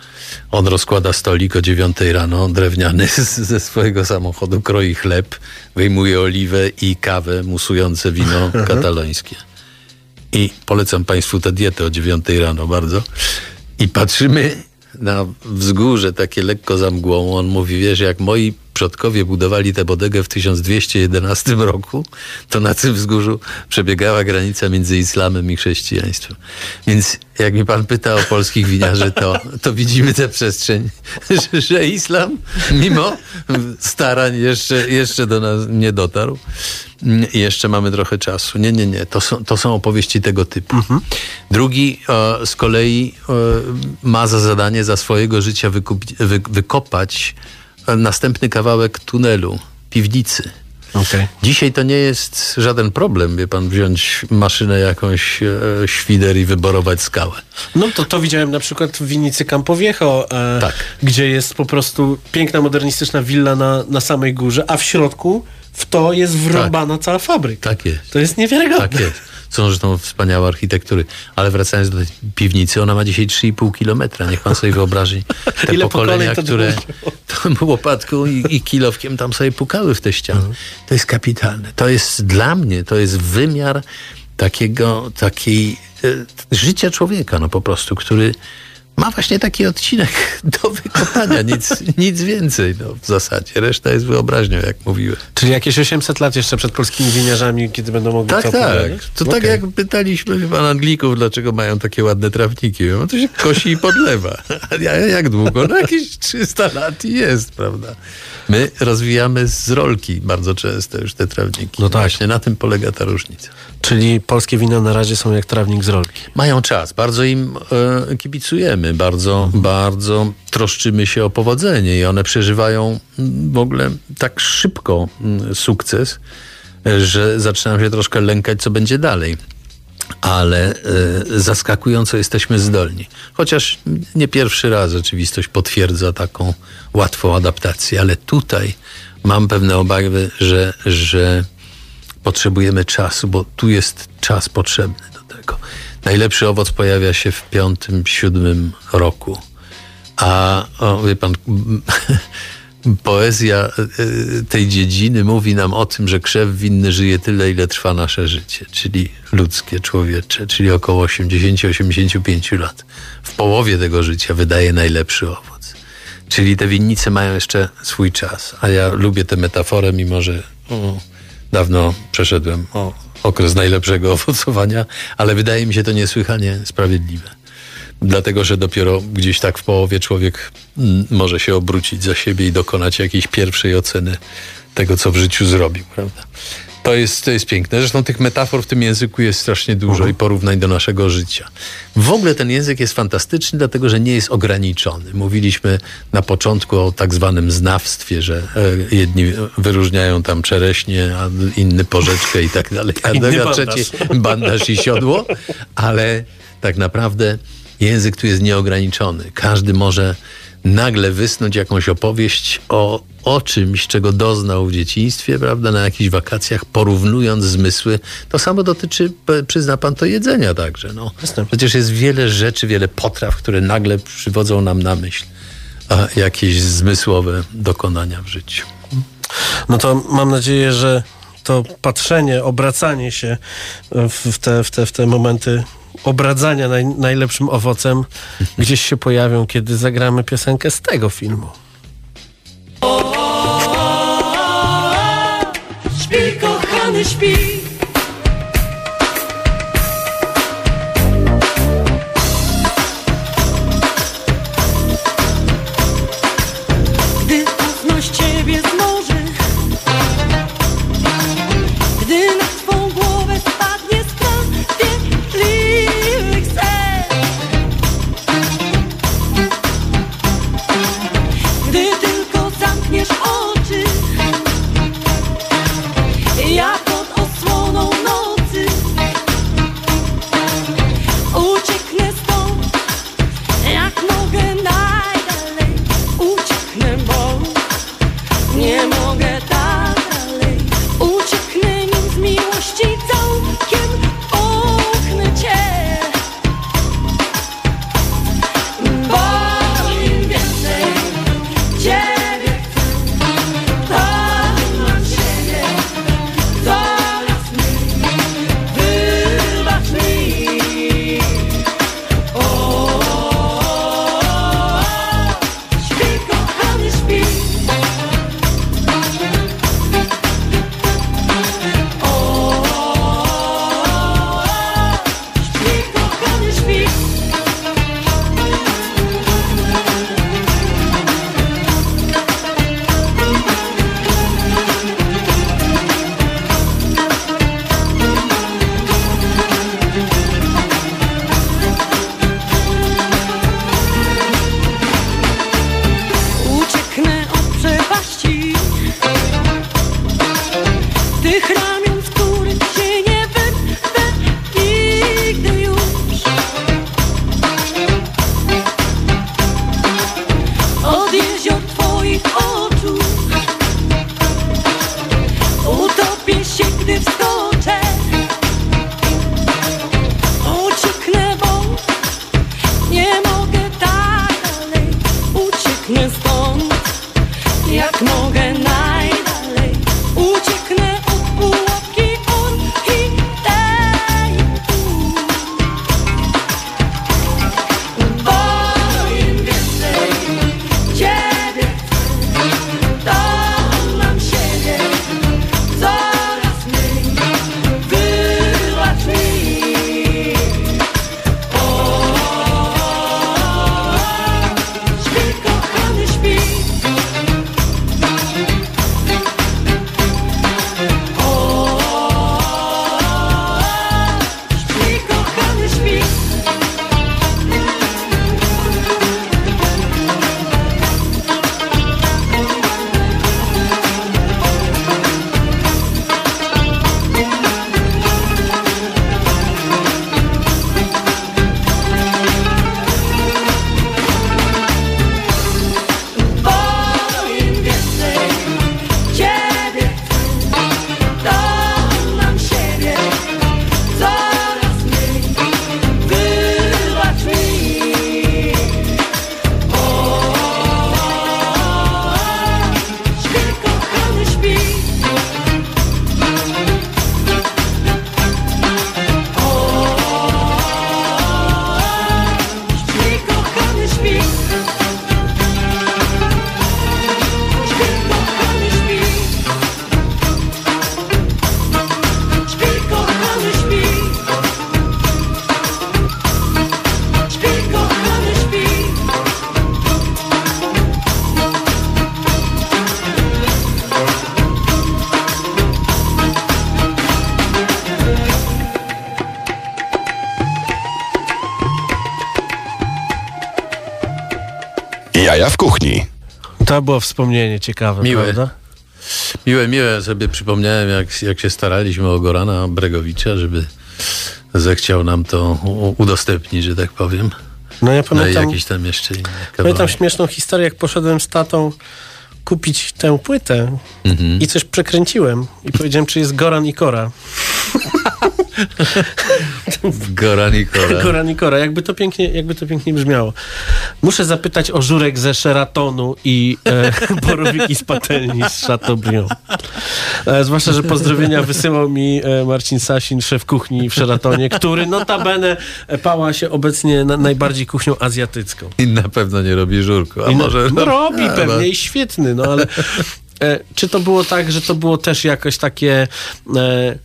on rozkłada stolik o 9 rano, drewniany z, ze swojego samochodu, kroi chleb, wyjmuje oliwę i kawę, musujące wino katalońskie. I polecam Państwu tę dietę o 9 rano bardzo. I patrzymy na wzgórze takie lekko za mgłą. On mówi, wiesz, jak moi przodkowie budowali tę bodegę w 1211 roku, to na tym wzgórzu przebiegała granica między islamem i chrześcijaństwem. Więc jak mi pan pyta o polskich winiarzy, to, to widzimy tę przestrzeń, że, że islam mimo starań jeszcze, jeszcze do nas nie dotarł. I Jeszcze mamy trochę czasu. Nie, nie, nie. To są, to są opowieści tego typu. Drugi e, z kolei e, ma za zadanie za swojego życia wy, wykopać e, następny kawałek tunelu, piwnicy. Okej. Dzisiaj to nie jest żaden problem, wie pan, wziąć maszynę jakąś, e, świder i wyborować skałę. No to to widziałem na przykład w Winicy Campowiejo, e, Tak. gdzie jest po prostu piękna, modernistyczna willa na, na samej górze, a w środku w to jest wrąbana cała fabryka. Tak jest. To jest niewiarygodne. Tak jest. Są zresztą wspaniałe architektury. Ale wracając do tej piwnicy, ona ma dzisiaj 3,5 kilometra. Niech pan sobie wyobrazi te Ile pokolenia, które tą łopatką i, i kilowkiem tam sobie pukały w te ściany. To jest kapitalne. To jest dla mnie, to jest wymiar takiego, takiej e, życia człowieka, no po prostu, który ma właśnie taki odcinek do wykopania, nic, nic więcej no, w zasadzie. Reszta jest wyobraźnią, jak mówiłem. Czyli jakieś 800 lat jeszcze przed polskimi winiarzami, kiedy będą mogli Tak, to tak. opowiadać? To tak Okej. jak pytaliśmy pan Anglików, dlaczego mają takie ładne trawniki. No to się kosi i podlewa. A ja- jak długo? No jakieś 300 lat i jest, prawda? My rozwijamy z rolki bardzo często już te trawniki. No tak. Właśnie na tym polega ta różnica. Czyli polskie wina na razie są jak trawnik z rolki. Mają czas, bardzo im e, kibicujemy, bardzo, bardzo troszczymy się o powodzenie i one przeżywają mm, w ogóle tak szybko mm, sukces, e, że zaczynam się troszkę lękać, co będzie dalej. Ale e, zaskakująco jesteśmy zdolni. Chociaż nie pierwszy raz rzeczywistość potwierdza taką łatwą adaptację, ale tutaj mam pewne obawy, że, że potrzebujemy czasu, bo tu jest czas potrzebny do tego. Najlepszy owoc pojawia się w piątym, siódmym roku. A o, wie pan, poezja y, tej dziedziny mówi nam o tym, że krzew winny żyje tyle, ile trwa nasze życie, czyli ludzkie, człowiecze, czyli około 80-85 lat. W połowie tego życia wydaje najlepszy owoc. Czyli te winnice mają jeszcze swój czas. A ja lubię tę metaforę, mimo że o, dawno przeszedłem o, okres najlepszego owocowania, ale wydaje mi się to niesłychanie sprawiedliwe. Dlatego, że dopiero gdzieś tak w połowie człowiek mm, może się obrócić za siebie i dokonać jakiejś pierwszej oceny tego, co w życiu zrobił, prawda? To jest, to jest piękne. Zresztą tych metafor w tym języku jest strasznie dużo i porównań do naszego życia. W ogóle ten język jest fantastyczny, dlatego że nie jest ograniczony. Mówiliśmy na początku o tak zwanym znawstwie, że e, jedni wyróżniają tam czereśnie, a inny porzeczkę i tak dalej, a, a trzeci bandaż i siodło, ale tak naprawdę język tu jest nieograniczony. Każdy może nagle wysnuć jakąś opowieść o, o czymś, czego doznał w dzieciństwie, prawda, na jakichś wakacjach, porównując zmysły. To samo dotyczy, przyzna pan, to jedzenia także. No. Przecież jest wiele rzeczy, wiele potraw, które nagle przywodzą nam na myśl a, jakieś zmysłowe dokonania w życiu. No to mam nadzieję, że to patrzenie, obracanie się w, te, w, te, w te momenty obradzania naj, najlepszym owocem gdzieś się pojawią, kiedy zagramy piosenkę z tego filmu. Śpi, kochany, śpi. To było wspomnienie ciekawe, Miłe. prawda? Miłe, miłe. Sobie przypomniałem, jak, jak się staraliśmy o Gorana Bregowicza, żeby zechciał nam to udostępnić, że tak powiem. No ja No i pamiętam, jakieś tam jeszcze pamiętam śmieszną historię, jak poszedłem z tatą kupić tę płytę Mhm. i coś przekręciłem i powiedziałem, czy jest Goran i Kora. Goran i Kora. Goran i Kora, jakby to pięknie, jakby to pięknie brzmiało. Muszę zapytać o żurek ze Sheratonu i e, borowiki z patelni z Chateaubriand. E, zwłaszcza, że pozdrowienia wysyłał mi e, Marcin Sasin, szef kuchni w Sheratonie, który notabene pała się obecnie na, najbardziej kuchnią azjatycką. I na pewno nie robi żurku. A I może no, robi A, pewnie i świetny, no ale e, czy to było tak, że to było też jakoś takie e,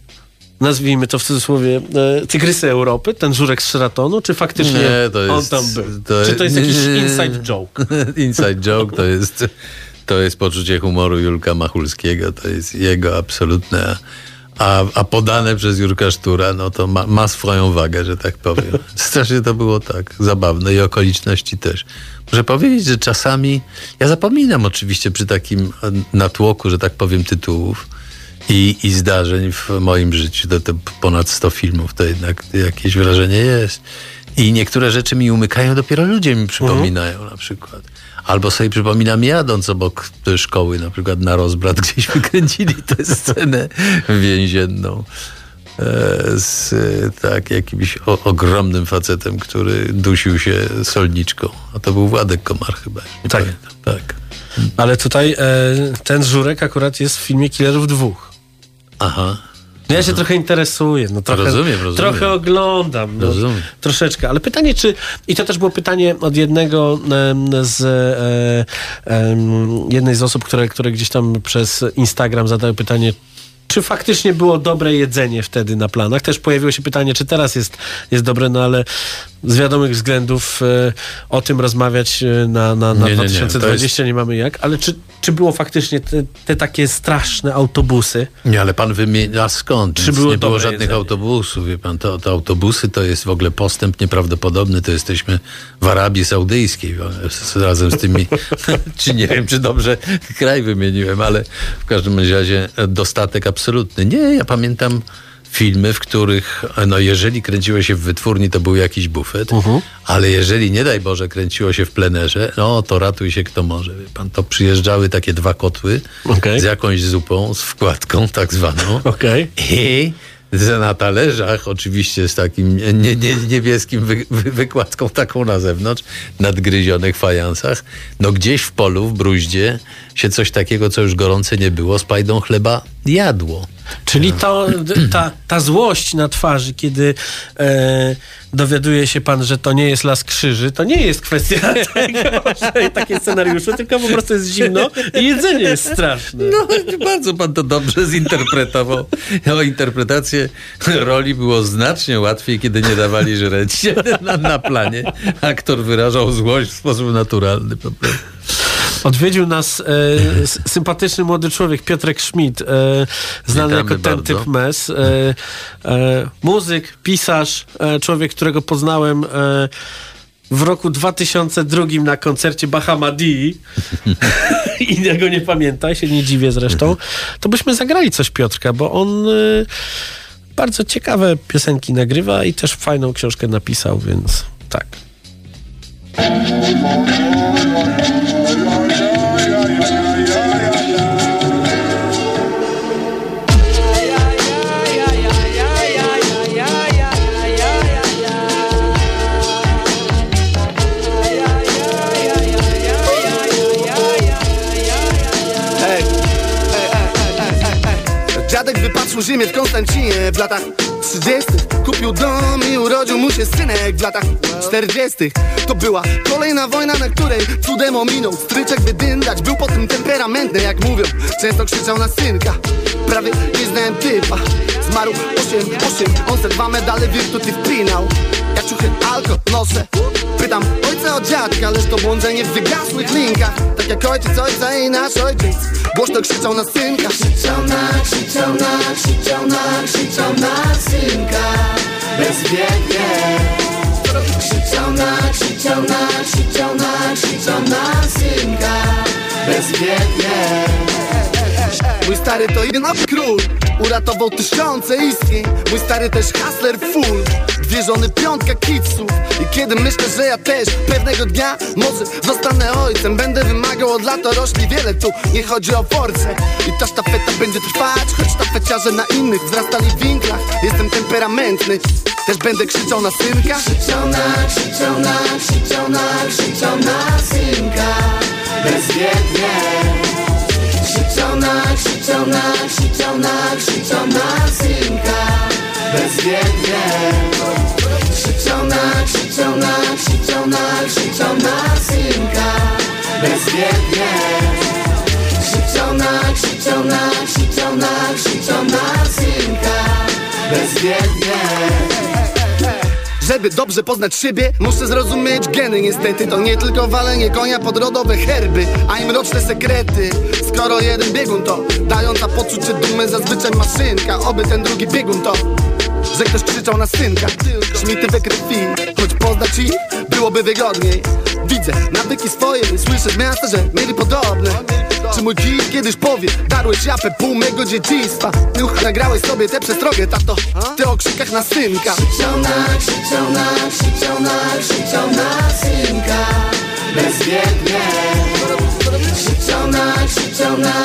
nazwijmy to w cudzysłowie e, tygrysy Europy, ten żurek z Sheratonu, czy faktycznie Nie, to jest- on tam był? to- czy to jest jakiś inside joke? Inside joke to jest, to jest poczucie humoru Julka Machulskiego. To jest jego absolutne. A, a podane przez Jurka Sztura, no to ma, ma swoją wagę, że tak powiem. Strasznie to było tak zabawne i okoliczności też. Muszę powiedzieć, że czasami ja zapominam oczywiście przy takim e, natłoku, że tak powiem, tytułów i, i zdarzeń w moim życiu, to, to ponad 100 filmów, to jednak jakieś wrażenie jest. I niektóre rzeczy mi umykają, dopiero ludzie mi przypominają na przykład. Albo sobie przypominam jadąc obok szkoły, na przykład na rozbrat, gdzieś wykręcili tę scenę więzienną e, z tak jakimś o, ogromnym facetem, który dusił się solniczką. A to był Władek Komar chyba. Tak. Pamiętam. Tak. Ale tutaj e, ten żurek akurat jest w filmie Killerów dwóch. Aha. No ja się trochę interesuję, no trochę, Rozumiem, rozumiem. trochę oglądam. No, Rozumiem. Troszeczkę, ale pytanie, czy. I to też było pytanie od jednego z e, em, jednej z osób, które, które gdzieś tam przez Instagram zadały pytanie. Czy faktycznie było dobre jedzenie wtedy na planach? Też pojawiło się pytanie, czy teraz jest, jest dobre, no ale z wiadomych względów e, o tym rozmawiać e, na, na, na Nie, nie, nie, to 2020 nie, mamy jak. Ale czy, czy było faktycznie te, te takie straszne autobusy? Nie, ale pan wymienia skąd? Czy było nie było żadnych jedzenie? autobusów, wie pan. To, to autobusy to jest w ogóle postęp nieprawdopodobny. To jesteśmy w Arabii Saudyjskiej z- razem z tymi, czy nie wiem, czy dobrze kraj wymieniłem, ale w każdym razie dostatek absolutny absolutny. Nie, ja pamiętam filmy, w których, no jeżeli kręciło się w wytwórni, to był jakiś bufet, Mhm. ale jeżeli, nie daj Boże, kręciło się w plenerze, no to ratuj się kto może. Wie pan, to przyjeżdżały takie dwa kotły Okej. z jakąś zupą, z wkładką tak zwaną. Okej. I na talerzach, oczywiście z takim nie, nie, niebieskim wy, wy, wykładką taką na zewnątrz, nadgryzionych fajansach, no gdzieś w polu, w bruździe się coś takiego, co już gorące nie było, z pajdą chleba jadło. Czyli to, d- ta, ta złość na twarzy, kiedy e, dowiaduje się pan, że to nie jest las krzyży, to nie jest kwestia tego, że takie scenariusze, tylko po prostu jest zimno i jedzenie jest straszne. No, bardzo pan to dobrze zinterpretował. O interpretację roli było znacznie łatwiej, kiedy nie dawali żreć na, na planie. Aktor wyrażał złość w sposób naturalny po prostu. Odwiedził nas e, sympatyczny młody człowiek, Piotrek Schmidt, e, znany Witamy jako ten bardzo. typ mes. E, e, muzyk, pisarz, e, człowiek, którego poznałem e, w roku 2002 na koncercie Bahamadii i ja go nie pamięta, się nie dziwię zresztą, to byśmy zagrali coś Piotrka, bo on bardzo ciekawe piosenki nagrywa i też fajną książkę napisał, więc tak. Ziemię w Konstancinie w latach 30. Kupił dom i urodził mu się synek w latach 40. To była kolejna wojna, na której cudem ominął. Stryczek wydyndać, był po tym temperamentny, jak mówią. Często krzyczał na synka. Prawie nie znałem typa. Zmarł 8, 8, on se dwa medale wirtuty wpinał. Ja ciuchy alko noszę. Pytam ojca o dziadka, lecz to błądzenie w wygasłych linkach. Tak jak ojciec ojca i nasz ojciec. Głośno krzyczał na synka. Krzyczał na, krzyczał na, krzyczał na, krzyczał na synka. Bezwiednie. Krzyczał na, krzyczał na, krzyczał na, krzyczał na synka. Bezwiednie. Mój stary to jedynowy król Uratował tysiące istnień. Mój stary też hustler full. Dwie żony, piątka kiców I kiedy myślę, że ja też Pewnego dnia może zostanę ojcem Będę wymagał od latorośli wiele tu. Nie chodzi o force. I ta sztafeta będzie trwać Choć sztafeciarze na innych wzrastali w winklach. Jestem temperamentny. Też będę krzyczał na synka. Krzyczał na, krzyczał na, krzyczał na, krzyczał na synka. Bezwiednie Krzyczał na, krzyczał na, krzyczał na, krzyczał na synka. Bezwiednie. Krzyczał na, krzyczał na, krzyczał na, krzyczał na synka. Bezwiednie. Krzyczał na, krzyczał na synka. Bezwiednie żeby dobrze poznać siebie, muszę zrozumieć geny. Niestety to nie tylko walenie konia pod rodowe herby A i mroczne sekrety. Skoro jeden biegun to Dająca poczucie dumy zazwyczaj maszynka. Oby ten drugi biegun to że ktoś krzyczał na synka. Szmity we krwi, poznać ich byłoby wygodniej. Widzę nawyki swoje, słyszę z miasta, że mieli podobne. Czy mój kij kiedyś powie, darłeś japę pół mego dzieciństwa Ty nagrałeś sobie tę przestrogę, tato, ty o krzykach na synka. Krzyczał na, krzyczał na, na, synka. Bezwiednie Krzyczał na, krzyczał na,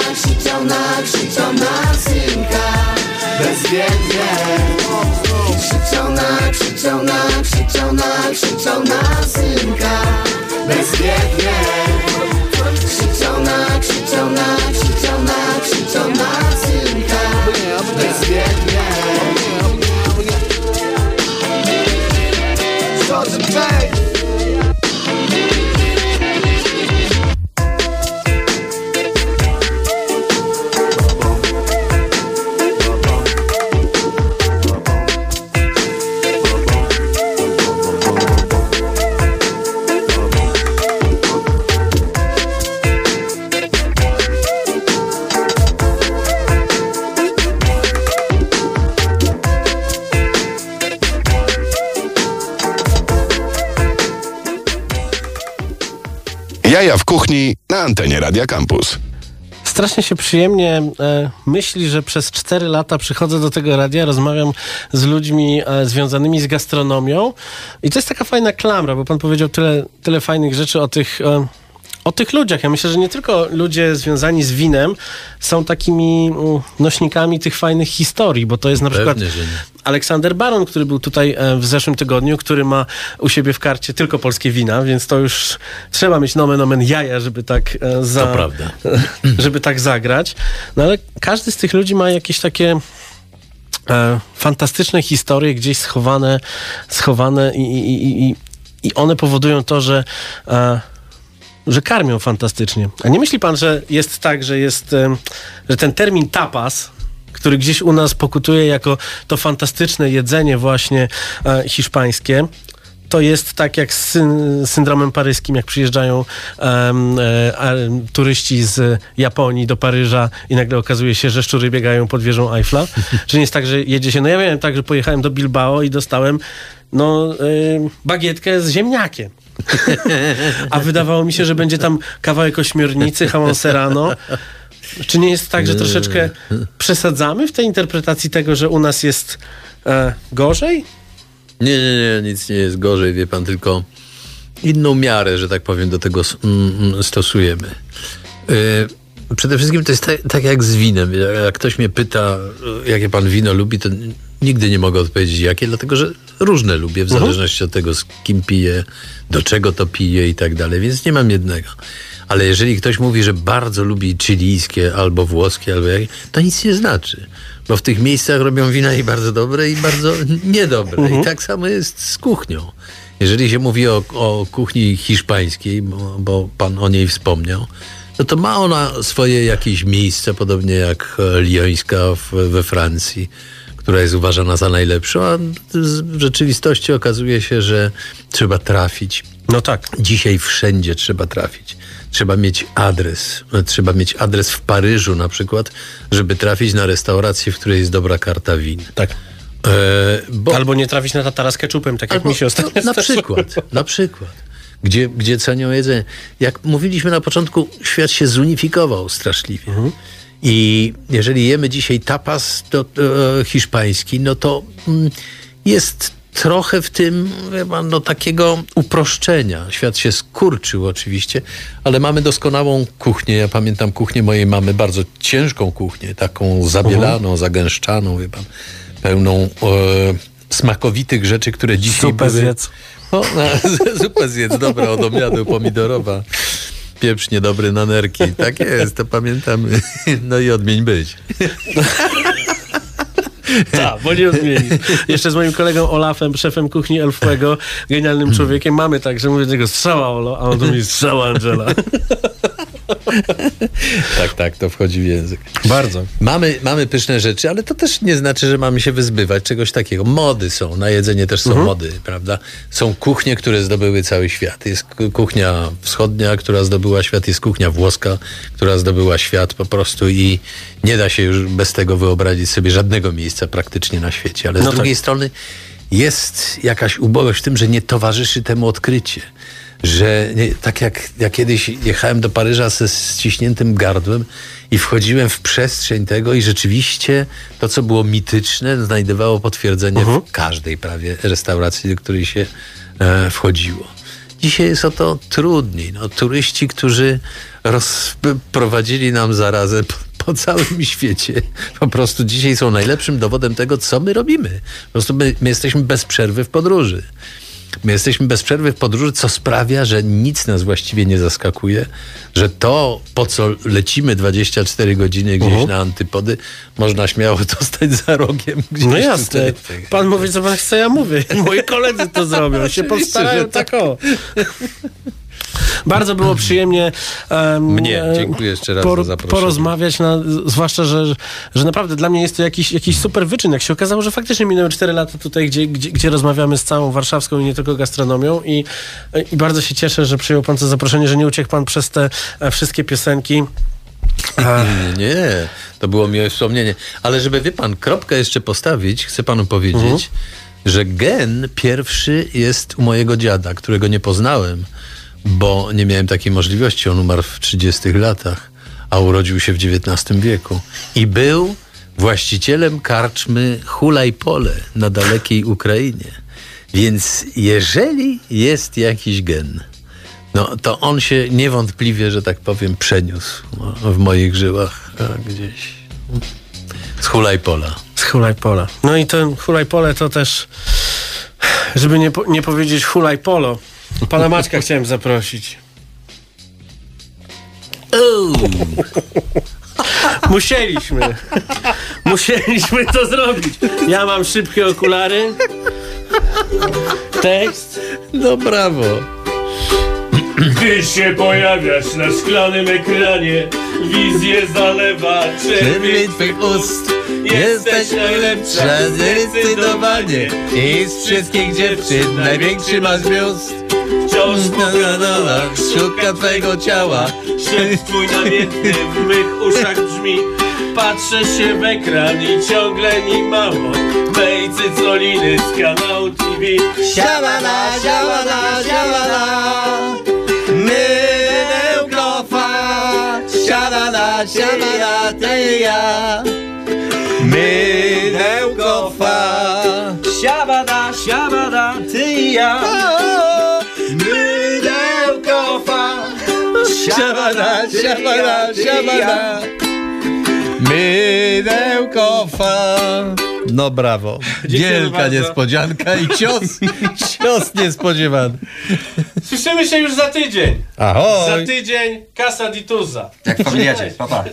na synka Bezwiednie. Krzyczał na, krzyczał na, krzyczał na, krzyczał na synka. Bezwiednie. Krzyczał na, krzyczał na, na, na synka. Bezwiednie. George kuchni na antenie Radia Campus. strasznie się przyjemnie e, myśli, że przez 4 lata przychodzę do tego radia, rozmawiam z ludźmi e, związanymi z gastronomią i to jest taka fajna klamra, bo pan powiedział tyle, tyle fajnych rzeczy o tych... E, o tych ludziach. Ja myślę, że nie tylko ludzie związani z winem są takimi mm, nośnikami tych fajnych historii, bo to jest na Pewnie, przykład. Aleksander Baron, który był tutaj e, w zeszłym tygodniu, który ma u siebie w karcie tylko polskie wina, więc to już trzeba mieć nomen omen jaja, żeby tak e, za, żeby tak zagrać. No ale każdy z tych ludzi ma jakieś takie e, fantastyczne historie gdzieś schowane, schowane i, i, i, i, i one powodują to, że e, że karmią fantastycznie. A nie myśli pan, że jest tak, że jest, że ten termin tapas, który gdzieś u nas pokutuje jako to fantastyczne jedzenie właśnie e, hiszpańskie, to jest tak jak z syn- syndromem paryskim, jak przyjeżdżają e, a, turyści z Japonii do Paryża i nagle okazuje się, że szczury biegają pod wieżą Eiffla. Czy nie jest tak, że jedzie się... No ja miałem tak, że pojechałem do Bilbao i dostałem no, em, bagietkę z ziemniakiem. A wydawało mi się, że będzie tam kawałek ośmiornicy, jamon serrano. Czy nie jest tak, że troszeczkę przesadzamy w tej interpretacji tego, że u nas jest e, gorzej? Nie, nie, nie, nic nie jest gorzej, wie pan, tylko inną miarę, że tak powiem, do tego stosujemy. Yy, przede wszystkim to jest tak, jak z winem. Jak- ktoś mnie pyta, y, jakie pan wino lubi, to nigdy nie mogę odpowiedzieć jakie, dlatego że różne lubię, w zależności od tego, z kim piję, do czego to piję i tak dalej, więc nie mam jednego. Ale jeżeli ktoś mówi, że bardzo lubi chilijskie albo włoskie, albo jakie, to nic nie znaczy. Bo w tych miejscach robią wina i bardzo dobre, i bardzo niedobre. I tak samo jest z kuchnią. Jeżeli się mówi o, o kuchni hiszpańskiej, bo, bo pan o niej wspomniał, no to ma ona swoje jakieś miejsce, podobnie jak e, liońska w, we Francji, która jest uważana za najlepszą, a w rzeczywistości okazuje się, że trzeba trafić. No tak. Dzisiaj wszędzie trzeba trafić. Trzeba mieć adres. Trzeba mieć adres w Paryżu na przykład, żeby trafić na restaurację, w której jest dobra karta win. Tak. E, bo, Albo nie trafić na tatara z keczupem, tak jak Albo- mi się ostatnio no, Na przykład, na przykład. Gdzie, gdzie cenią jedzenie. Jak mówiliśmy na początku, świat się zunifikował straszliwie. I jeżeli jemy dzisiaj tapas e, hiszpański, no to mm, jest trochę w tym no, takiego uproszczenia. Świat się skurczył oczywiście, ale mamy doskonałą kuchnię. Ja pamiętam kuchnię mojej mamy, bardzo ciężką kuchnię, taką zabielaną, zagęszczaną, wie pan, pełną e, smakowitych rzeczy, które dzisiaj Zupę były... zjedz. No, zupę zjedz, dobra, od omiadu pomidorowa. Pieprz niedobry na nerki. Tak jest, to pamiętamy. No i odmień być. Tak, bo nie odmieni. Jeszcze z moim kolegą Olafem, szefem kuchni Elfłego, genialnym człowiekiem, mamy tak, że mówię do niego strzała Olo, a on do mnie strzała Angela. Tak, tak, to wchodzi w język. Bardzo. Mamy, mamy pyszne rzeczy, ale to też nie znaczy, że mamy się wyzbywać czegoś takiego. Mody są, na jedzenie też są mody, prawda? Są kuchnie, które zdobyły cały świat. Jest ku- kuchnia wschodnia, która zdobyła świat, jest kuchnia włoska, która zdobyła świat po prostu i nie da się już bez tego wyobrazić sobie żadnego miejsca praktycznie na świecie. Ale z No tak. drugiej strony jest jakaś ubogość w tym, że nie towarzyszy temu odkrycie. Że nie, tak jak ja kiedyś jechałem do Paryża ze ściśniętym gardłem i wchodziłem w przestrzeń tego i rzeczywiście to, co było mityczne, znajdowało potwierdzenie w każdej prawie restauracji, do której się e, wchodziło. Dzisiaj jest o to trudniej. No, turyści, którzy rozprowadzili nam zarazę po, całym świecie, po prostu dzisiaj są najlepszym dowodem tego, co my robimy. Po prostu my, my jesteśmy bez przerwy w podróży. My jesteśmy bez przerwy w podróży, co sprawia, że nic nas właściwie nie zaskakuje, że to, po co lecimy 24 godziny gdzieś na antypody, można śmiało dostać za rogiem. Gdzieś No jasne. tutaj. Pan mówi, co pan chce, ja mówię. Moi koledzy to zrobią. Się postarają że tak o. Bardzo było przyjemnie em, Mnie. e, Dziękuję jeszcze raz za zaproszenie. porozmawiać, na, zwłaszcza, że, że naprawdę dla mnie jest to jakiś, jakiś super wyczyn. Jak się okazało, że faktycznie minęły 4 lata tutaj, gdzie, gdzie, gdzie rozmawiamy z całą warszawską i nie tylko gastronomią i, i bardzo się cieszę, że przyjął pan to zaproszenie, że nie uciekł pan przez te e, wszystkie piosenki. Nie, nie, to było miłe wspomnienie. Ale żeby, wie pan, kropkę jeszcze postawić, chcę panu powiedzieć, że gen pierwszy jest u mojego dziada, którego nie poznałem, bo nie miałem takiej możliwości. On umarł w 30 latach. a urodził się w XIX wieku. I był właścicielem karczmy Hulajpole na dalekiej Ukrainie. Więc jeżeli jest jakiś gen, no to on się niewątpliwie, że tak powiem, przeniósł w moich żyłach gdzieś z Hulajpola. Z Hulajpola. No i ten Hulajpole to też, żeby nie, po, nie powiedzieć Hulajpolo, pana Maćka chciałem zaprosić. Musieliśmy. Musieliśmy to zrobić. Ja mam szybkie okulary. Tekst. No brawo. Gdy się pojawiasz na szklanym ekranie, wizję zalewa czerwień twych ust Jesteś najlepsza? Zdecydowanie. I z wszystkich dziewczyn największy masz biust. Wciąż Szuka twego ciała. Szept twój namiętny w mych uszach brzmi. Patrzę się w ekran i ciągle mi mało. Mej cycoliny z kanału TV Siamana, siamana, siamana siamana, ty i ja Mydełko fa. Siabada, siabada, ty i ja Mydełko fa. Siamana, siamana, siamana Mydełko fa No brawo. Wielka bardzo. niespodzianka i cios, cios niespodziewany. Słyszymy się już za tydzień Za Ahoj. tydzień Casa di Tuza Jak w familiadzie, papa.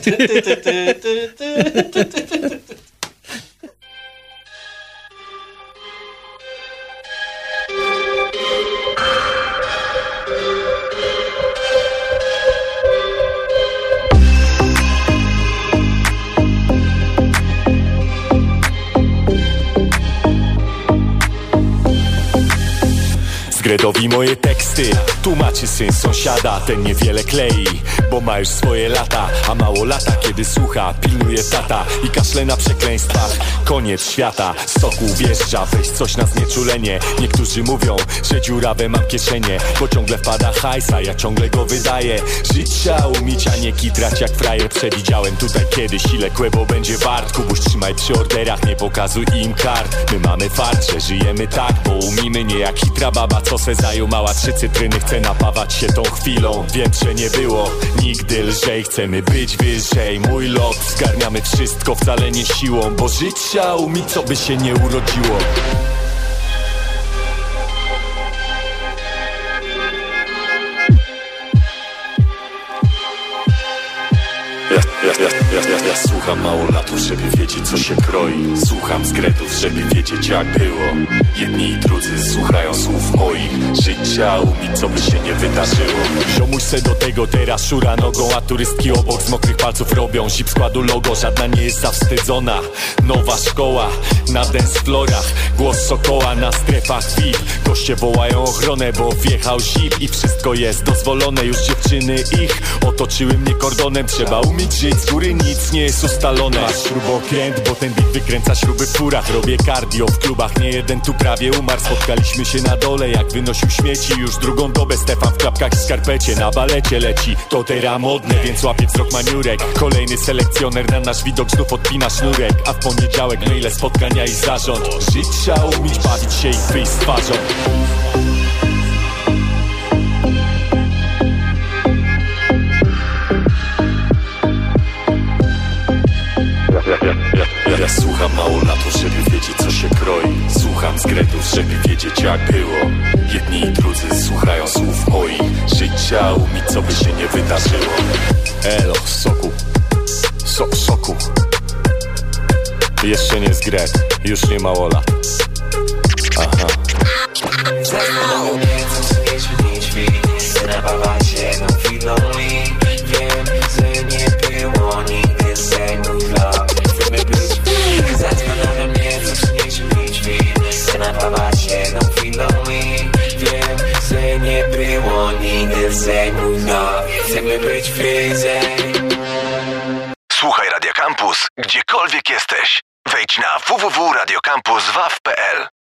Zgredowi moje teksty Tłumaczy syn sąsiada Ten niewiele klei Bo ma już swoje lata A mało lata kiedy słucha Pilnuje tata I kaszle na przekleństwach. Koniec świata soku wjeżdża Weź coś na znieczulenie. Niektórzy mówią Że dziurawe mam kieszenie Bo ciągle wpada hajsa Ja ciągle go wydaję. Żyć trzeba umieć A nie kitrać jak frajer. Przewidziałem tutaj kiedyś Ile kłebo będzie wart. Kubuś trzymaj przy orderach Nie pokazuj im kart. My mamy fart, że żyjemy tak Bo umimy nie jak hitra baba Co se zajumała trzy cytryny. Chce napawać się tą chwilą. Wiem, że nie było nigdy lżej. Chcemy być wyżej. Mój lot. Zgarniamy wszystko wcale nie siłą Bo żyć trzeba umieć co by się nie urodziło Ja, ja, ja, ja, ja, słucham mało latów, żeby wiedzieć co się kroi. Słucham skretów, żeby wiedzieć jak było. Jedni i drudzy słuchają słów moich. Trzeba umieć, co by się nie wydarzyło. Ziomuś se do tego teraz szura nogą A turystki obok z mokrych palców robią. Zip składu logo, żadna nie jest zawstydzona. Nowa szkoła na dance florach Głos sokoła na strefach VIP Goście wołają ochronę, bo wjechał zip I wszystko jest dozwolone, już dziewczyny ich Otoczyły mnie kordonem, trzeba umieć żyć Z góry nic nie jest ustalone. Masz śrubokręt, bo ten beat wykręca śruby w furach. Robię cardio w klubach, nie jeden tu prawie umarł. Spotkaliśmy się na dole, jak wynosił śmieci. Już drugą dobę Stefan w klapkach i skarpecie. Na balecie leci, to teraz modne Więc łapie wzrok maniurek. Kolejny selekcjoner na nasz widok znów odpina sznurek. A w poniedziałek maile, spotkania i zarząd. Żyć trzeba umieć, bawić się i wyjść z twarzą ja, słucham mało latów, żeby wiedzieć co się kroi. Słucham skretów, żeby wiedzieć jak było. Jedni i drudzy słuchają słów moich. Trzeba umieć, co by się nie wydarzyło. Elo, soku. So, Soku. Jeszcze nie zgret, już nie mało lat Aha Chcemy być wyżej Słuchaj Radio Campus, gdziekolwiek jesteś. Wejdź na www.radiocampus.waw.pl